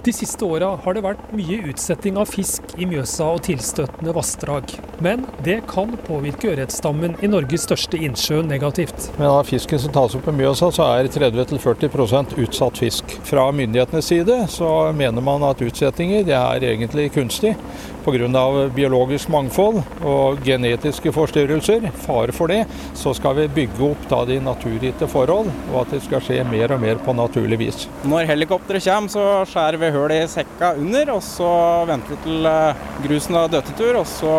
De siste åra har det vært mye utsetting av fisk i Mjøsa og tilstøtende vassdrag. Men det kan påvirke ørretstammen i Norges største innsjø negativt. Men av fisken som tas opp i Mjøsa, så er 30-40% utsatt fisk. Fra myndighetenes side så mener man at utsettinger det er egentlig kunstig pga. biologisk mangfold og genetiske forstyrrelser, fare for det, så skal vi bygge opp da de naturgitte forhold, og at det skal skje mer og mer på naturlig vis. Når helikopteret kommer, så skjærer vi hull i sekka under, og så venter vi til eh, grusen har døttetur, og så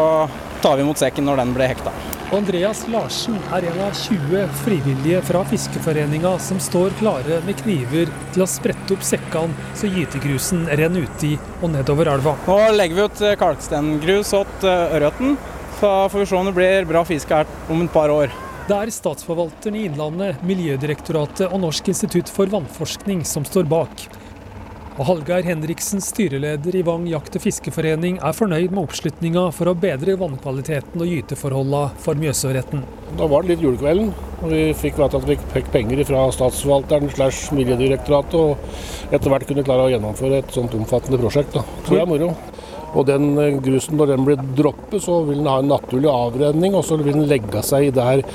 tar vi imot sekken når den blir hekta. Andreas Larsen er en av 20 frivillige fra Fiskeforeninga som står klare med kniver til å sprette opp sekkene så gytegrusen renner uti og nedover elva. Nå legger vi ut eh, kalkstengrus åt eh, ørreten, så får vi se om det blir bra fiske her om et par år. Det er Statsforvalteren i Innlandet, Miljødirektoratet og Norsk institutt for vannforskning som står bak. Og Hallgeir Henriksen, styreleder i Vang jakt- og fiskeforening, er fornøyd med oppslutninga for å bedre vannkvaliteten og gyteforholda for Mjøsørreten. Da var det litt julekvelden. og Vi fikk vite at vi fikk penger fra Statsforvalteren slash Miljødirektoratet, og etter hvert kunne klare å gjennomføre et sånt omfattende prosjekt. Da. Det er moro. Og den grusen, når den blir droppet, så vil den ha en naturlig avrenning, og så vil den legge seg der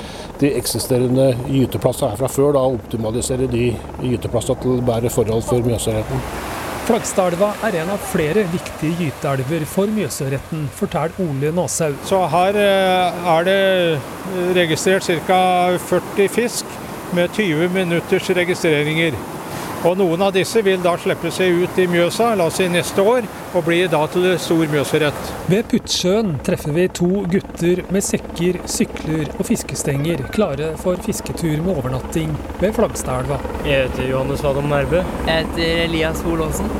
de eksisterende gyteplassene er fra før. Da optimalisere de gyteplassene til bedre forhold for Mjøsørreten. Flaggstadelva er en av flere viktige gyteelver for Mjøsøretten, forteller Ole Nåshaug. Så her er det registrert ca. 40 fisk med 20 minutters registreringer. Og Noen av disse vil da slippe seg ut i Mjøsa la oss si neste år, og bli da til stor Mjøsørret. Ved Puttsjøen treffer vi to gutter med sekker, sykler og fiskestenger, klare for fisketur med overnatting ved Flagstadelva. Jeg heter Johannes Adam Nærbø. Jeg heter Elias Holåsen.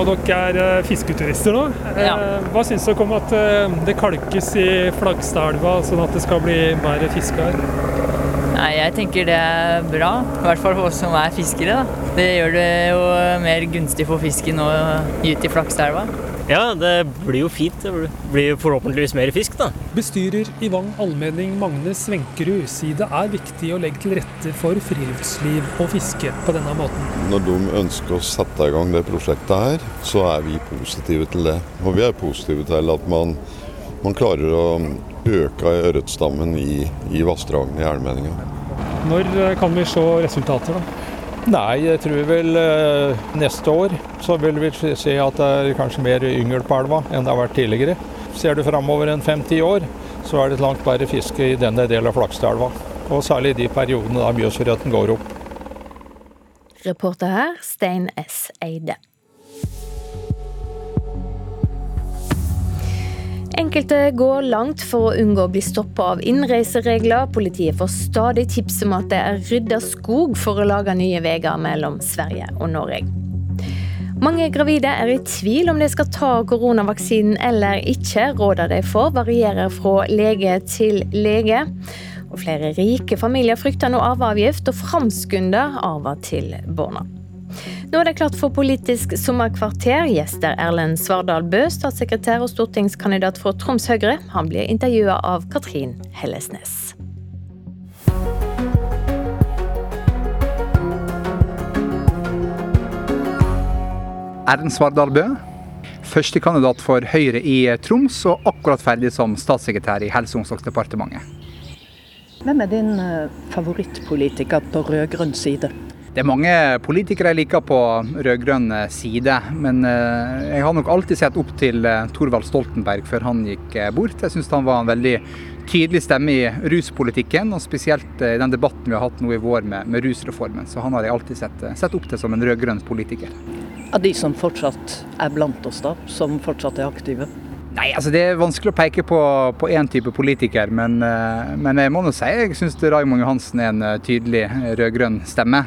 Og dere er eh, fisketurister nå. Ja. Eh, Hva syns dere om at eh, det kalkes i Flagstadelva, sånn at det skal bli mer fiske her? Nei, jeg tenker det er bra. I hvert fall for oss som er fiskere. da. Det gjør det jo mer gunstig for fisken å gyte i Flakselva. Ja, det blir jo fint. Det blir forhåpentligvis mer fisk, da. Bestyrer i Vang allmenning Magne Svenkerud sier det er viktig å legge til rette for friluftsliv og fiske på denne måten. Når de ønsker å sette i gang det prosjektet her, så er vi positive til det. Og vi er positive til at man, man klarer å øke ørretstammen i, i vassdragene i allmenninga. Når eh, kan vi se resultater, da? Nei, jeg tror vel eh, neste år så vil vi se at det er kanskje mer yngel på elva enn det har vært tidligere. Ser du framover en fem-ti år, så er det langt bedre fiske i denne delen av Flakstadelva. Og særlig i de periodene da Mjøsrøtten går opp. Reporter her, Stein S. Eide. Enkelte går langt for å unngå å bli stoppa av innreiseregler. Politiet får stadig tips om at det er rydda skog for å lage nye veier mellom Sverige og Norge. Mange gravide er i tvil om de skal ta koronavaksinen eller ikke. Rådene de får varierer fra lege til lege. Og flere rike familier frykter nå arveavgift og framskunder arver til barna. Nå er det klart for Politisk sommerkvarter. Gjester Erlend Svardal Bø, statssekretær og stortingskandidat for Troms Høyre. Han blir intervjua av Katrin Hellesnes. Erlend Svardal Bø, førstekandidat for Høyre i Troms, og akkurat ferdig som statssekretær i Helse- og omsorgsdepartementet. Hvem er din eh, favorittpolitiker på rød-grønn side? Det er mange politikere jeg liker på rød-grønn side, men eh, jeg har nok alltid sett opp til eh, Thorvald Stoltenberg før han gikk bort. Jeg syns han var en veldig tydelig stemme i ruspolitikken, og spesielt i den debatten vi har hatt nå i vår med, med rusreformen. Så han har jeg alltid sett, sett opp til som en rød-grønn politiker. Av de som fortsatt er blant oss, da, som fortsatt er aktive? Nei, altså Det er vanskelig å peke på, på én type politiker, men, men, jeg må nå si jeg syns Raymond Johansen er en tydelig rød-grønn stemme.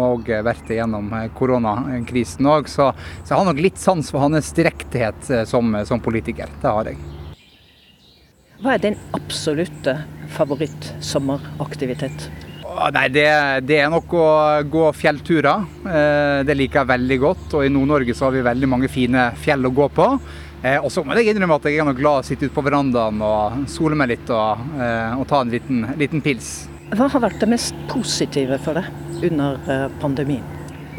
Og vært igjennom koronakrisen òg, så, så jeg har nok litt sans for hans direkthet som, som politiker. Det har jeg. Hva er din absolutte favoritt-sommeraktivitet? Nei, det, det, er nok å gå fjellturer. Det liker jeg veldig godt. Og i Nord-Norge så har vi veldig mange fine fjell å gå på. Og så må jeg innrømme at jeg er glad å sitte ute på verandaen og sole meg litt og, og ta en liten, liten pils. Hva har vært det mest positive for deg under pandemien?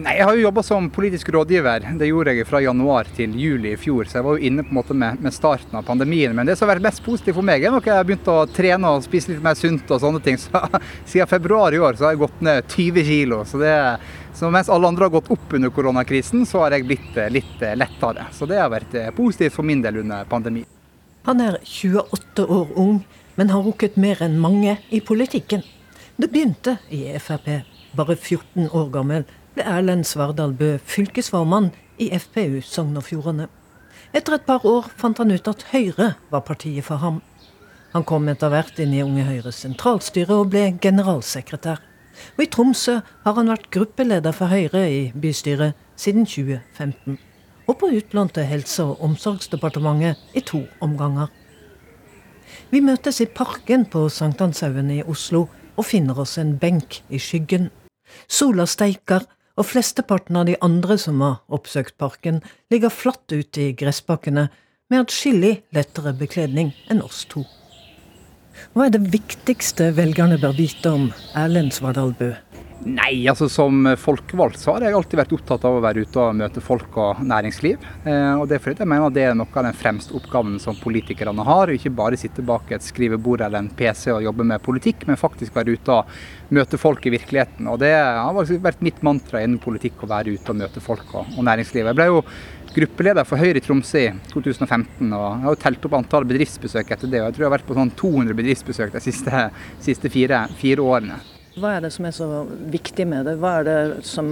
Nei, Jeg har jo jobba som politisk rådgiver. Det gjorde jeg fra januar til juli i fjor. Så jeg var jo inne på en måte med, med starten av pandemien. Men det som har vært mest positivt for meg, er nok jeg har begynt å trene og spise litt mer sunt og sånne ting. Så [laughs] Siden februar i år så har jeg gått ned 20 kilo. Så, det, så mens alle andre har gått opp under koronakrisen, så har jeg blitt litt lettere. Så det har vært positivt for min del under pandemien. Han er 28 år ung, men har rukket mer enn mange i politikken. Det begynte i Frp. Bare 14 år gammel ble Erlend Svardal Bø fylkesformann i FPU Sogn og Fjordane. Etter et par år fant han ut at Høyre var partiet for ham. Han kom etter hvert inn i Unge Høyres sentralstyre og ble generalsekretær. Og i Tromsø har han vært gruppeleder for Høyre i bystyret siden 2015. Og på utlån til Helse- og omsorgsdepartementet i to omganger. Vi møtes i Parken på Sankthanshaugen i Oslo og finner oss en benk i skyggen. Sola steiker, og flesteparten av de andre som har oppsøkt parken, ligger flatt ute i gressbakkene med atskillig lettere bekledning enn oss to. Hva er det viktigste velgerne bør vite om Erlend Svardal Bø? Nei, altså som folkevalgt så har jeg alltid vært opptatt av å være ute og møte folk og næringsliv. Eh, og det er fordi jeg mener det er noe av den fremste oppgaven som politikerne har. Ikke bare sitte bak et skrivebord eller en PC og jobbe med politikk, men faktisk være ute og møte folk i virkeligheten. Og det har vært mitt mantra innen politikk å være ute og møte folk og næringsliv. Jeg ble jo gruppeleder for Høyre i Tromsø i 2015. og Jeg har jo telt opp antall bedriftsbesøk etter det. og Jeg tror jeg har vært på sånn 200 bedriftsbesøk de siste, siste fire, fire årene. Hva er det som er så viktig med det? Hva er det som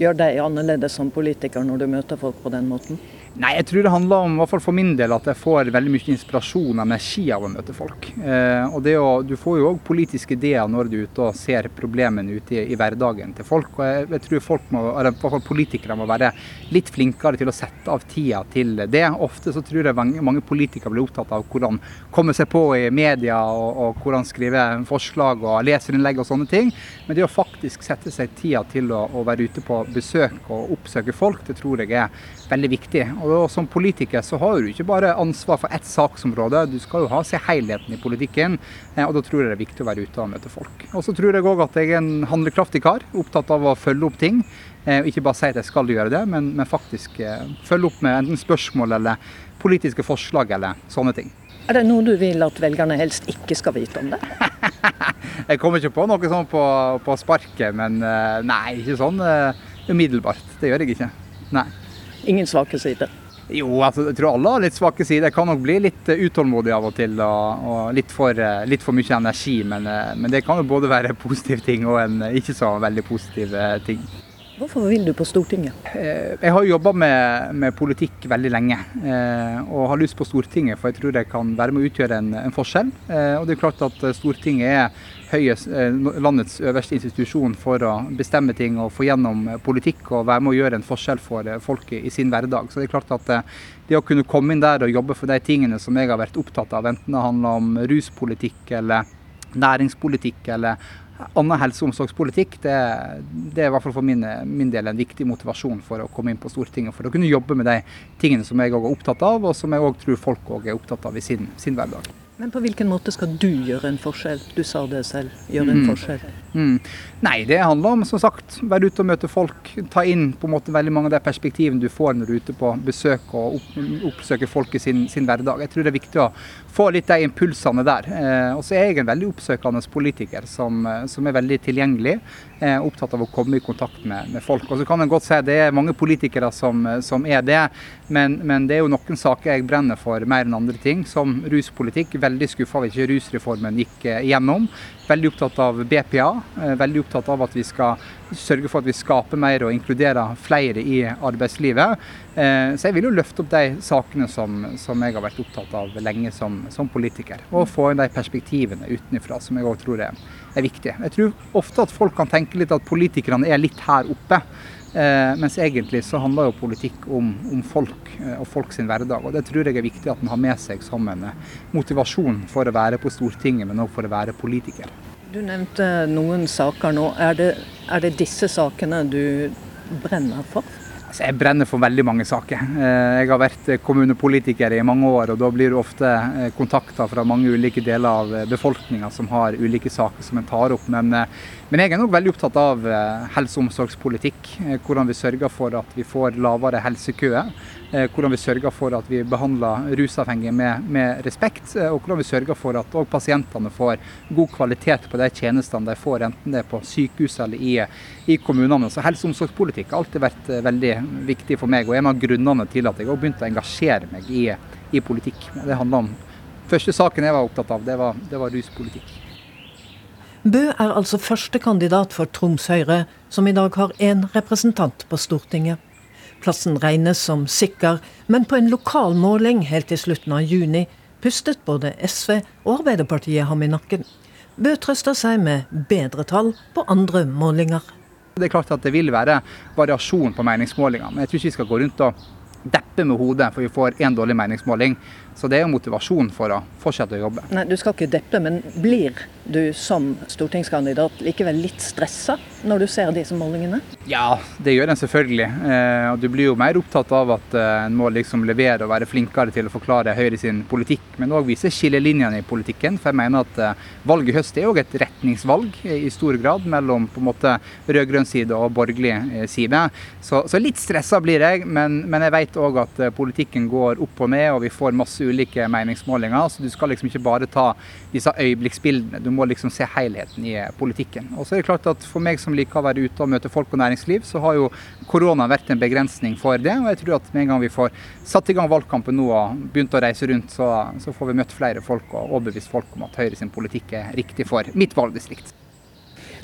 gjør deg annerledes som politiker når du møter folk på den måten? Nei, jeg tror det handler om, i hvert fall for min del, at jeg får veldig mye inspirasjon og energi av å møte folk. Eh, og å, Du får jo òg politiske ideer når du er ute og ser problemene ute i, i hverdagen til folk. og jeg, jeg tror folk må, eller politikere må være litt flinkere til å sette av tida til det. Ofte så tror jeg mange, mange politikere blir opptatt av hvordan komme seg på i media, og, og hvordan skrive forslag og leserinnlegg og sånne ting. Men det å faktisk sette seg tida til å, å være ute på besøk og oppsøke folk, det tror jeg er veldig viktig. Og Som politiker så har du ikke bare ansvar for ett saksområde, du skal jo ha se helheten i politikken. Eh, og Da tror jeg det er viktig å være ute og møte folk. Og så tror jeg òg at jeg er en handlekraftig kar, opptatt av å følge opp ting. Eh, ikke bare si at jeg skal gjøre det, men, men faktisk eh, følge opp med enten spørsmål eller politiske forslag eller sånne ting. Er det noe du vil at velgerne helst ikke skal vite om det? [laughs] jeg kommer ikke på noe sånn på, på sparket, men nei, ikke sånn umiddelbart. Det gjør jeg ikke. Nei. Ingen svake sider? Jo, altså, jeg tror alle har litt svake sider. Jeg kan nok bli litt uh, utålmodig av og til. Og, og litt, for, uh, litt, for, mye energi. Men, uh, men, det kan jo både være en [laughs] positiv ting og en ikke så veldig positiv ting. Hvorfor vil du på Stortinget? Jeg har jobba med, med, politikk veldig lenge. Og har lyst på Stortinget, for jeg tror det kan være med å utgjøre en, en forskjell. Og det er klart at Stortinget er høyest, eh, landets øverste institusjon for å bestemme ting og få gjennom eh, politikk og være med å gjøre en forskjell for eh, folk i sin hverdag. Så det er klart at det å kunne komme inn der og jobbe for de tingene som jeg har vært opptatt av, enten det handler om ruspolitikk eller næringspolitikk eller annen helse- og omsorgspolitikk, det, det, er i hvert fall for min, min, del en viktig motivasjon for å komme inn på Stortinget. For å kunne jobbe med de tingene som jeg òg er opptatt av, og som jeg òg tror folk òg er opptatt av i sin, sin hverdag. Men på hvilken måte skal du gjøre en forskjell? Du sa det selv, gjøre en mm. forskjell. Mm. Nei, det handler om som sagt, være ute og møte folk. Ta inn på en måte veldig mange av de perspektivene du får når du er ute på besøk og opp, oppsøker folk i sin, sin, hverdag. Jeg tror det er viktig å få litt de impulsene der. Eh, og så er jeg en veldig oppsøkende politiker som, eh, som er veldig tilgjengelig. Eh, opptatt av å komme i kontakt med, med folk. Og så kan en godt si at det er mange politikere som, eh, som er det, men, men, det er jo noen saker jeg brenner for mer enn andre ting, som ruspolitikk veldig skuffa over ikke rusreformen gikk eh, igjennom. Veldig opptatt av BPA. Eh, veldig opptatt av at vi skal sørge for at vi skaper mer og inkluderer flere i arbeidslivet. Eh, så jeg vil jo løfte opp de sakene som, som jeg har vært opptatt av lenge som, som politiker. Og få inn de perspektivene utenfra som jeg òg tror er, er viktige. Jeg tror ofte at folk kan tenke litt at politikerne er litt her oppe. Eh, mens egentlig så handler jo politikk om, om folk eh, og folk sin hverdag. og Det tror jeg er viktig at en har med seg som en motivasjon for å være på Stortinget, men òg for å være politiker. Du nevnte noen saker nå. Er det, er det disse sakene du brenner for? Altså, jeg brenner for veldig mange saker. Eh, jeg har vært kommunepolitiker i mange år, og da blir det ofte kontakta fra mange ulike deler av befolkninga som har ulike saker som en tar opp. Men, eh, men jeg er nok veldig opptatt av helse- og omsorgspolitikk. Hvordan vi sørger for at vi får lavere helsekøer. Eh, hvordan vi sørger for at vi behandler rusavhengige med, med respekt, eh, og hvordan vi sørger for at pasientene får god kvalitet på de tjenestene de får, enten det er på sykehus eller i, i kommunene. Så Helse- og omsorgspolitikk har alltid vært eh, veldig viktig for meg, og en av grunnene til at jeg har begynt å engasjere meg i, i politikk. Det handler om Første saken jeg var opptatt av, det var, det var ruspolitikk. Bø er altså første kandidat for Troms Høyre, som i dag har én representant på Stortinget. Plassen regnes som sikker, men på en lokal måling helt til slutten av juni pustet både SV og Arbeiderpartiet ham i nakken. Bø trøster seg med bedre tall på andre målinger. Det er klart at det vil være variasjon på meningsmålinger, men jeg tror ikke vi skal gå rundt og deppe med hodet for vi får én dårlig meningsmåling. Så det er jo motivasjon for å fortsette å jobbe. Nei, du skal ikke deppe, men blir du som stortingskandidat likevel litt stressa når du ser disse målingene? Ja, det gjør en selvfølgelig. Eh, og Du blir jo mer opptatt av at eh, en må liksom levere og være flinkere til å forklare Høyre sin politikk, men òg vise skillelinjene i politikken. For jeg mener at eh, valget i høst er òg et retningsvalg i stor grad mellom på en måte rød-grønn side og borgerlig side. Så, så litt stressa blir jeg, men, men jeg vet òg at politikken går opp og ned, og vi får masse ulike meningsmålinger. Så du skal liksom ikke bare ta disse øyeblikksbildene, du må liksom se helheten i politikken. Og så er det klart at for meg som liker å være ute og møte folk og næringsliv, så har jo korona vært en begrensning for det. Og jeg tror at med en gang vi får satt i gang valgkampen nå og begynt å reise rundt, så, så får vi møtt flere folk og overbevist folk om at Høyre sin politikk er riktig for mitt valgdistrikt.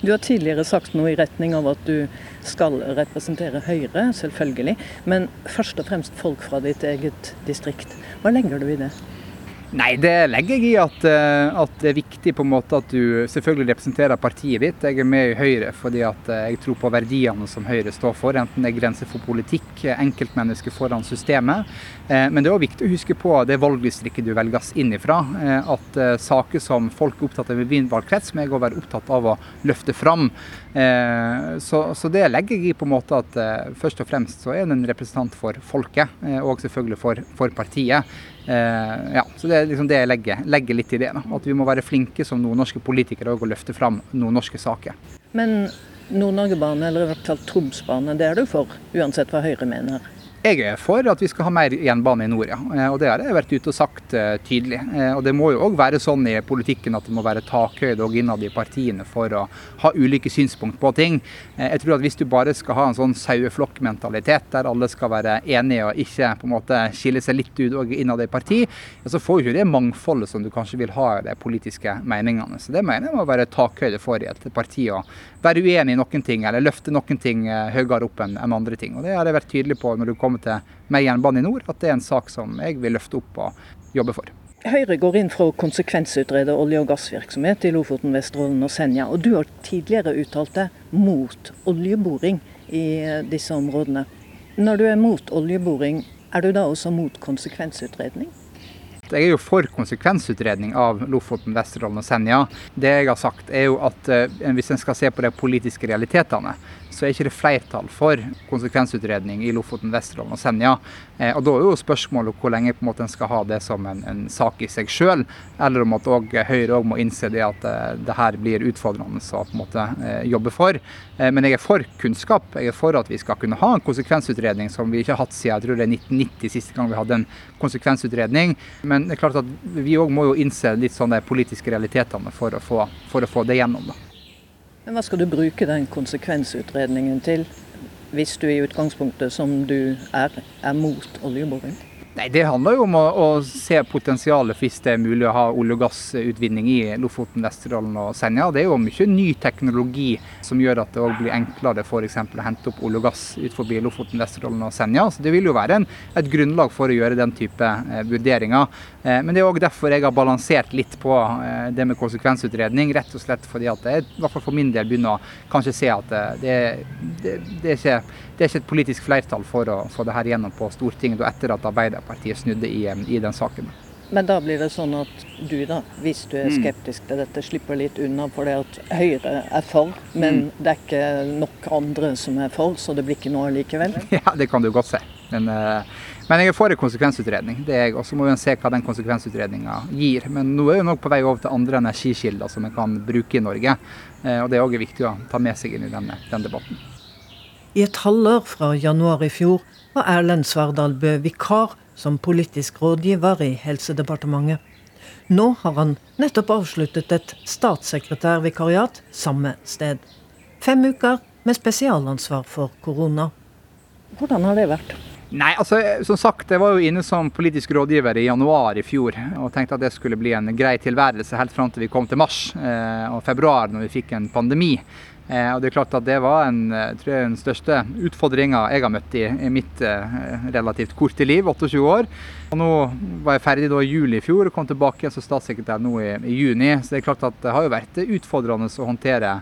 Du har tidligere sagt noe i retning av at du skal representere Høyre, selvfølgelig. Men først og fremst folk fra ditt eget distrikt. Hva legger du i det? Nei, det legger jeg i at, eh, at, det er viktig på en måte at du selvfølgelig representerer partiet ditt. Jeg er med i Høyre fordi at eh, jeg tror på verdiene som Høyre står for, enten det er grenser for politikk, enkeltmennesker foran systemet. Eh, men det er òg viktig å huske på det valgdistriktet du velges inn ifra. At saker som folk er opptatt av i min valgkrets, må jeg òg være opptatt av å løfte fram. Så, så, det legger jeg i på en måte at først og fremst så er det en representant for folket, og selvfølgelig for, for partiet. Eh, ja, så Det er liksom det jeg legger, legger litt i det. Da. At vi må være flinke som nordnorske politikere og løfte fram nordnorske saker. Men Nord-Norge-bane, eller i hvert fall Tromsbane, det er du for, uansett hva Høyre mener? Jeg er for at vi skal ha mer jernbane i nord, ja. Eh, og det har jeg vært ute og sagt uh, tydelig. Uh, og det må jo òg være sånn i politikken at det må være takhøyde og innad i partiene for å ha ulike synspunkt på ting. Jeg tror at hvis du bare skal ha en sånn saueflokkmentalitet der alle skal være enige og ikke på en måte skille seg litt ut og innad i parti, så får du ikke det mangfoldet som du kanskje vil ha i de politiske meningene. Så det mener jeg må være takhøyde for i et parti. å være uenig i noen ting eller løfte noen ting høyere opp enn andre ting. Og det har jeg vært tydelig på når du kommer til med jernbane i nord, at det er en sak som jeg vil løfte opp og jobbe for. Høyre går inn for å konsekvensutrede olje- og gassvirksomhet i Lofoten, Vesterålen og Senja. Og du har tidligere uttalt deg mot oljeboring i disse områdene. Når du er mot oljeboring, er du da også mot konsekvensutredning? Jeg er jo for konsekvensutredning av Lofoten, Vesterålen og Senja. Det jeg har sagt er jo at eh, hvis en skal se på de politiske realitetene, så er ikke det flertall for konsekvensutredning i Lofoten, Vesterålen og Senja. Eh, og Da er jo spørsmålet hvor lenge på en måte en skal ha det som en, en sak i seg selv, eller om at også Høyre også må innse det at eh, det her blir utfordrende å på en måte eh, jobbe for. Eh, men jeg er for kunnskap. Jeg er for at vi skal kunne ha en konsekvensutredning som vi ikke har hatt siden jeg tror det er 1990, siste gang vi hadde en konsekvensutredning. Men det er klart at vi òg må jo innse litt sånn de politiske realitetene for å få, for å få det gjennom. da. Men Hva skal du bruke den konsekvensutredningen til, hvis du i utgangspunktet, som du er, er mot oljeboring? Nei, Det handler jo om å, å, se potensialet hvis det er mulig å ha olje- og gassutvinning i Lofoten, Vesterålen og Senja. Det er jo mye ny teknologi som gjør at det blir enklere f.eks. å hente opp olje og gass ut forbi Lofoten, Vesterålen og Senja. Så Det vil jo være en, et grunnlag for å gjøre den type eh, vurderinger. Eh, men det er òg derfor jeg har balansert litt på eh, det med konsekvensutredning. Rett og slett fordi at jeg i hvert fall for min del begynner å kanskje se at eh, det, det, det er ikke det er ikke et politisk flertall for å få det her gjennom på Stortinget etter at Arbeiderpartiet snudde i, i, den saken. Men da blir det sånn at du, da, hvis du er mm. skeptisk til dette, slipper litt unna for det at Høyre er for, men mm. det er ikke nok andre som er for, så det blir ikke noe likevel? [laughs] Ja, det kan du godt si. Men, eh, men jeg er for en konsekvensutredning. det er jeg, Og så må vi se hva den konsekvensutredninga gir. Men nå er vi nok på vei over til andre energikilder som vi kan bruke i Norge. Eh, og Det er òg viktig å ta med seg inn i denne, den debatten. I et halvår fra januar i fjor var Erlend Svardal Bø vikar som politisk rådgiver i Helsedepartementet. Nå har han nettopp avsluttet et statssekretærvikariat samme sted. Fem uker med spesialansvar for korona. Hvordan har det vært? Nei, altså som sagt, Jeg var jo inne som politisk rådgiver i januar i fjor og tenkte at det skulle bli en grei tilværelse helt fram til vi kom til mars eh, og februar, når vi fikk en pandemi. Eh, og det er klart at det var en, eh, tror jeg, den største utfordringa jeg har møtt i, i mitt eh, relativt korte liv, 28 år. Og nå var jeg ferdig da i juli i fjor og kom tilbake som statssekretær nå i, i, juni. Så det er klart at det har jo vært utfordrende å håndtere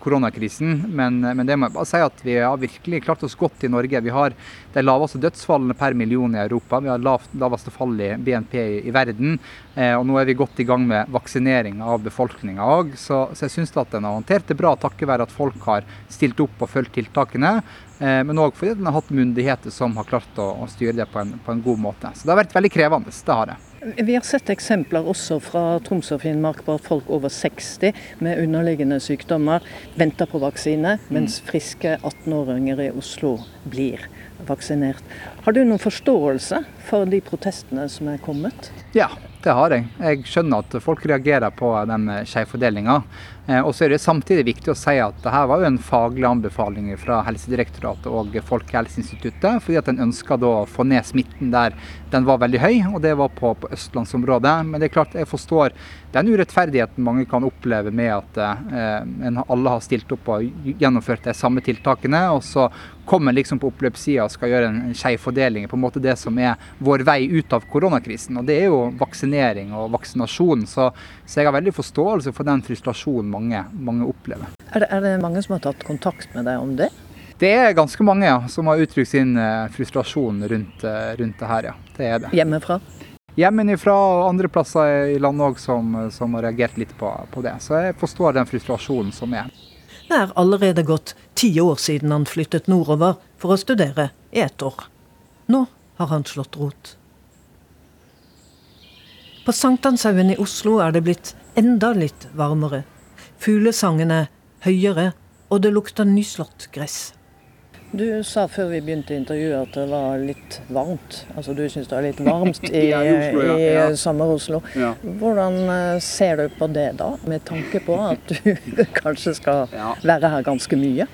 koronakrisen. Men, men, det må jeg bare si at vi har virkelig klart oss godt i Norge. Vi har de laveste dødsfallene per million i Europa. Vi har lavt, laveste fall i BNP i, i verden. Eh, og nå er vi godt i gang med vaksinering av befolkninga òg. Så, så, jeg syns at den har håndtert det bra takket være at folk har stilt opp og fulgt tiltakene. Eh, men òg fordi den har hatt myndigheter som har klart å, å styre det på en, på en, god måte. Så det har vært veldig krevende. Det har det. Vi har sett eksempler også fra Troms og Finnmark på at folk over 60 med underliggende sykdommer venter på vaksine, mens mm. friske 18-åringer i Oslo blir vaksinert. Har du noen forståelse for de protestene som er kommet? Ja, det har jeg. Jeg skjønner at folk reagerer på den skjevfordelinga. Eh, og så er det samtidig viktig å si at dette var jo en faglig anbefaling fra Helsedirektoratet og Folkehelseinstituttet, fordi at en ønska å få ned smitten der den var veldig høy, og det var på, på østlandsområdet. Men det er klart, jeg forstår den urettferdigheten mange kan oppleve med at eh, alle har stilt opp og gjennomført de samme tiltakene, og så kommer liksom på oppløpssida og skal gjøre en skeiv fordeling. På en måte det som er vår vei ut av koronakrisen. Og det er jo vaksinering og vaksinasjon. Så, så jeg har veldig forståelse for den frustrasjonen mange, mange opplever. Er det, er det mange som har tatt kontakt med deg om det? Det er ganske mange ja, som har uttrykt sin uh, frustrasjon rundt, uh, rundt, det her. ja. Det er det. Hjemmefra? Hjemmefra og andre plasser i landet òg som, som, har reagert litt på, på, det. Så jeg forstår den frustrasjonen som er. Det er allerede gått ti år siden han flyttet nordover for å studere i ett år. Nå har han slått rot. På Sankthanshaugen i Oslo er det blitt enda litt varmere. Fuglesangene høyere, og det lukter nyslått gress. Du sa før vi begynte intervjuet at det var litt varmt. Altså Du syns det er litt [laughs] varmt i, ja, i, Oslo, ja. i ja. sommer-Oslo. Hvordan eh, ser du på det da, med tanke på at du [laughs] kanskje skal være her ganske mye?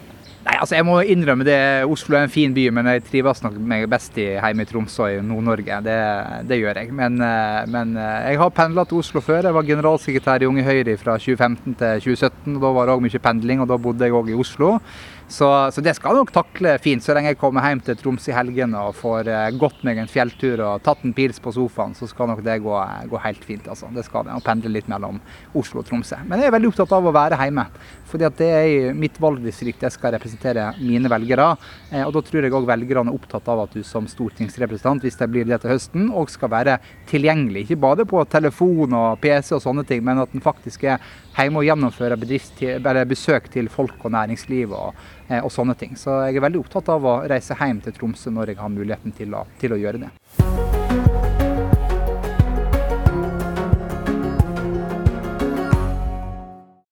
Nei, altså Jeg må innrømme det. Oslo er en fin by, men jeg trives nok meg best i, hjemme i Tromsø i Nord-Norge. Det, det, gjør jeg. Men, eh, men eh, jeg har pendla til Oslo før. Jeg var generalsekretær i Unge Høyre fra 2015 til 2017. og Da var det òg mye pendling, og da bodde jeg òg i Oslo. Så, så, det skal nok takle fint. Så lenge jeg kommer hjem til Troms i helgene og får eh, gått meg en fjelltur og tatt en pils på sofaen, så skal nok det gå, gå helt fint. altså. Det skal det. Å pendle litt mellom Oslo og Tromsø. Men jeg er veldig opptatt av å være hjemme. Fordi at det er mitt valgdistrikt jeg skal representere mine velgere. Eh, og da tror jeg òg velgerne er opptatt av at du som stortingsrepresentant, hvis det blir det til høsten, òg skal være tilgjengelig. Ikke bare på telefon og PC og sånne ting, men at den faktisk er hjemme og gjennomfører besøk til folk og næringsliv. og Eh, og sånne ting. Så jeg er veldig opptatt av å reise hjem til Tromsø når jeg har muligheten til å, til å gjøre det.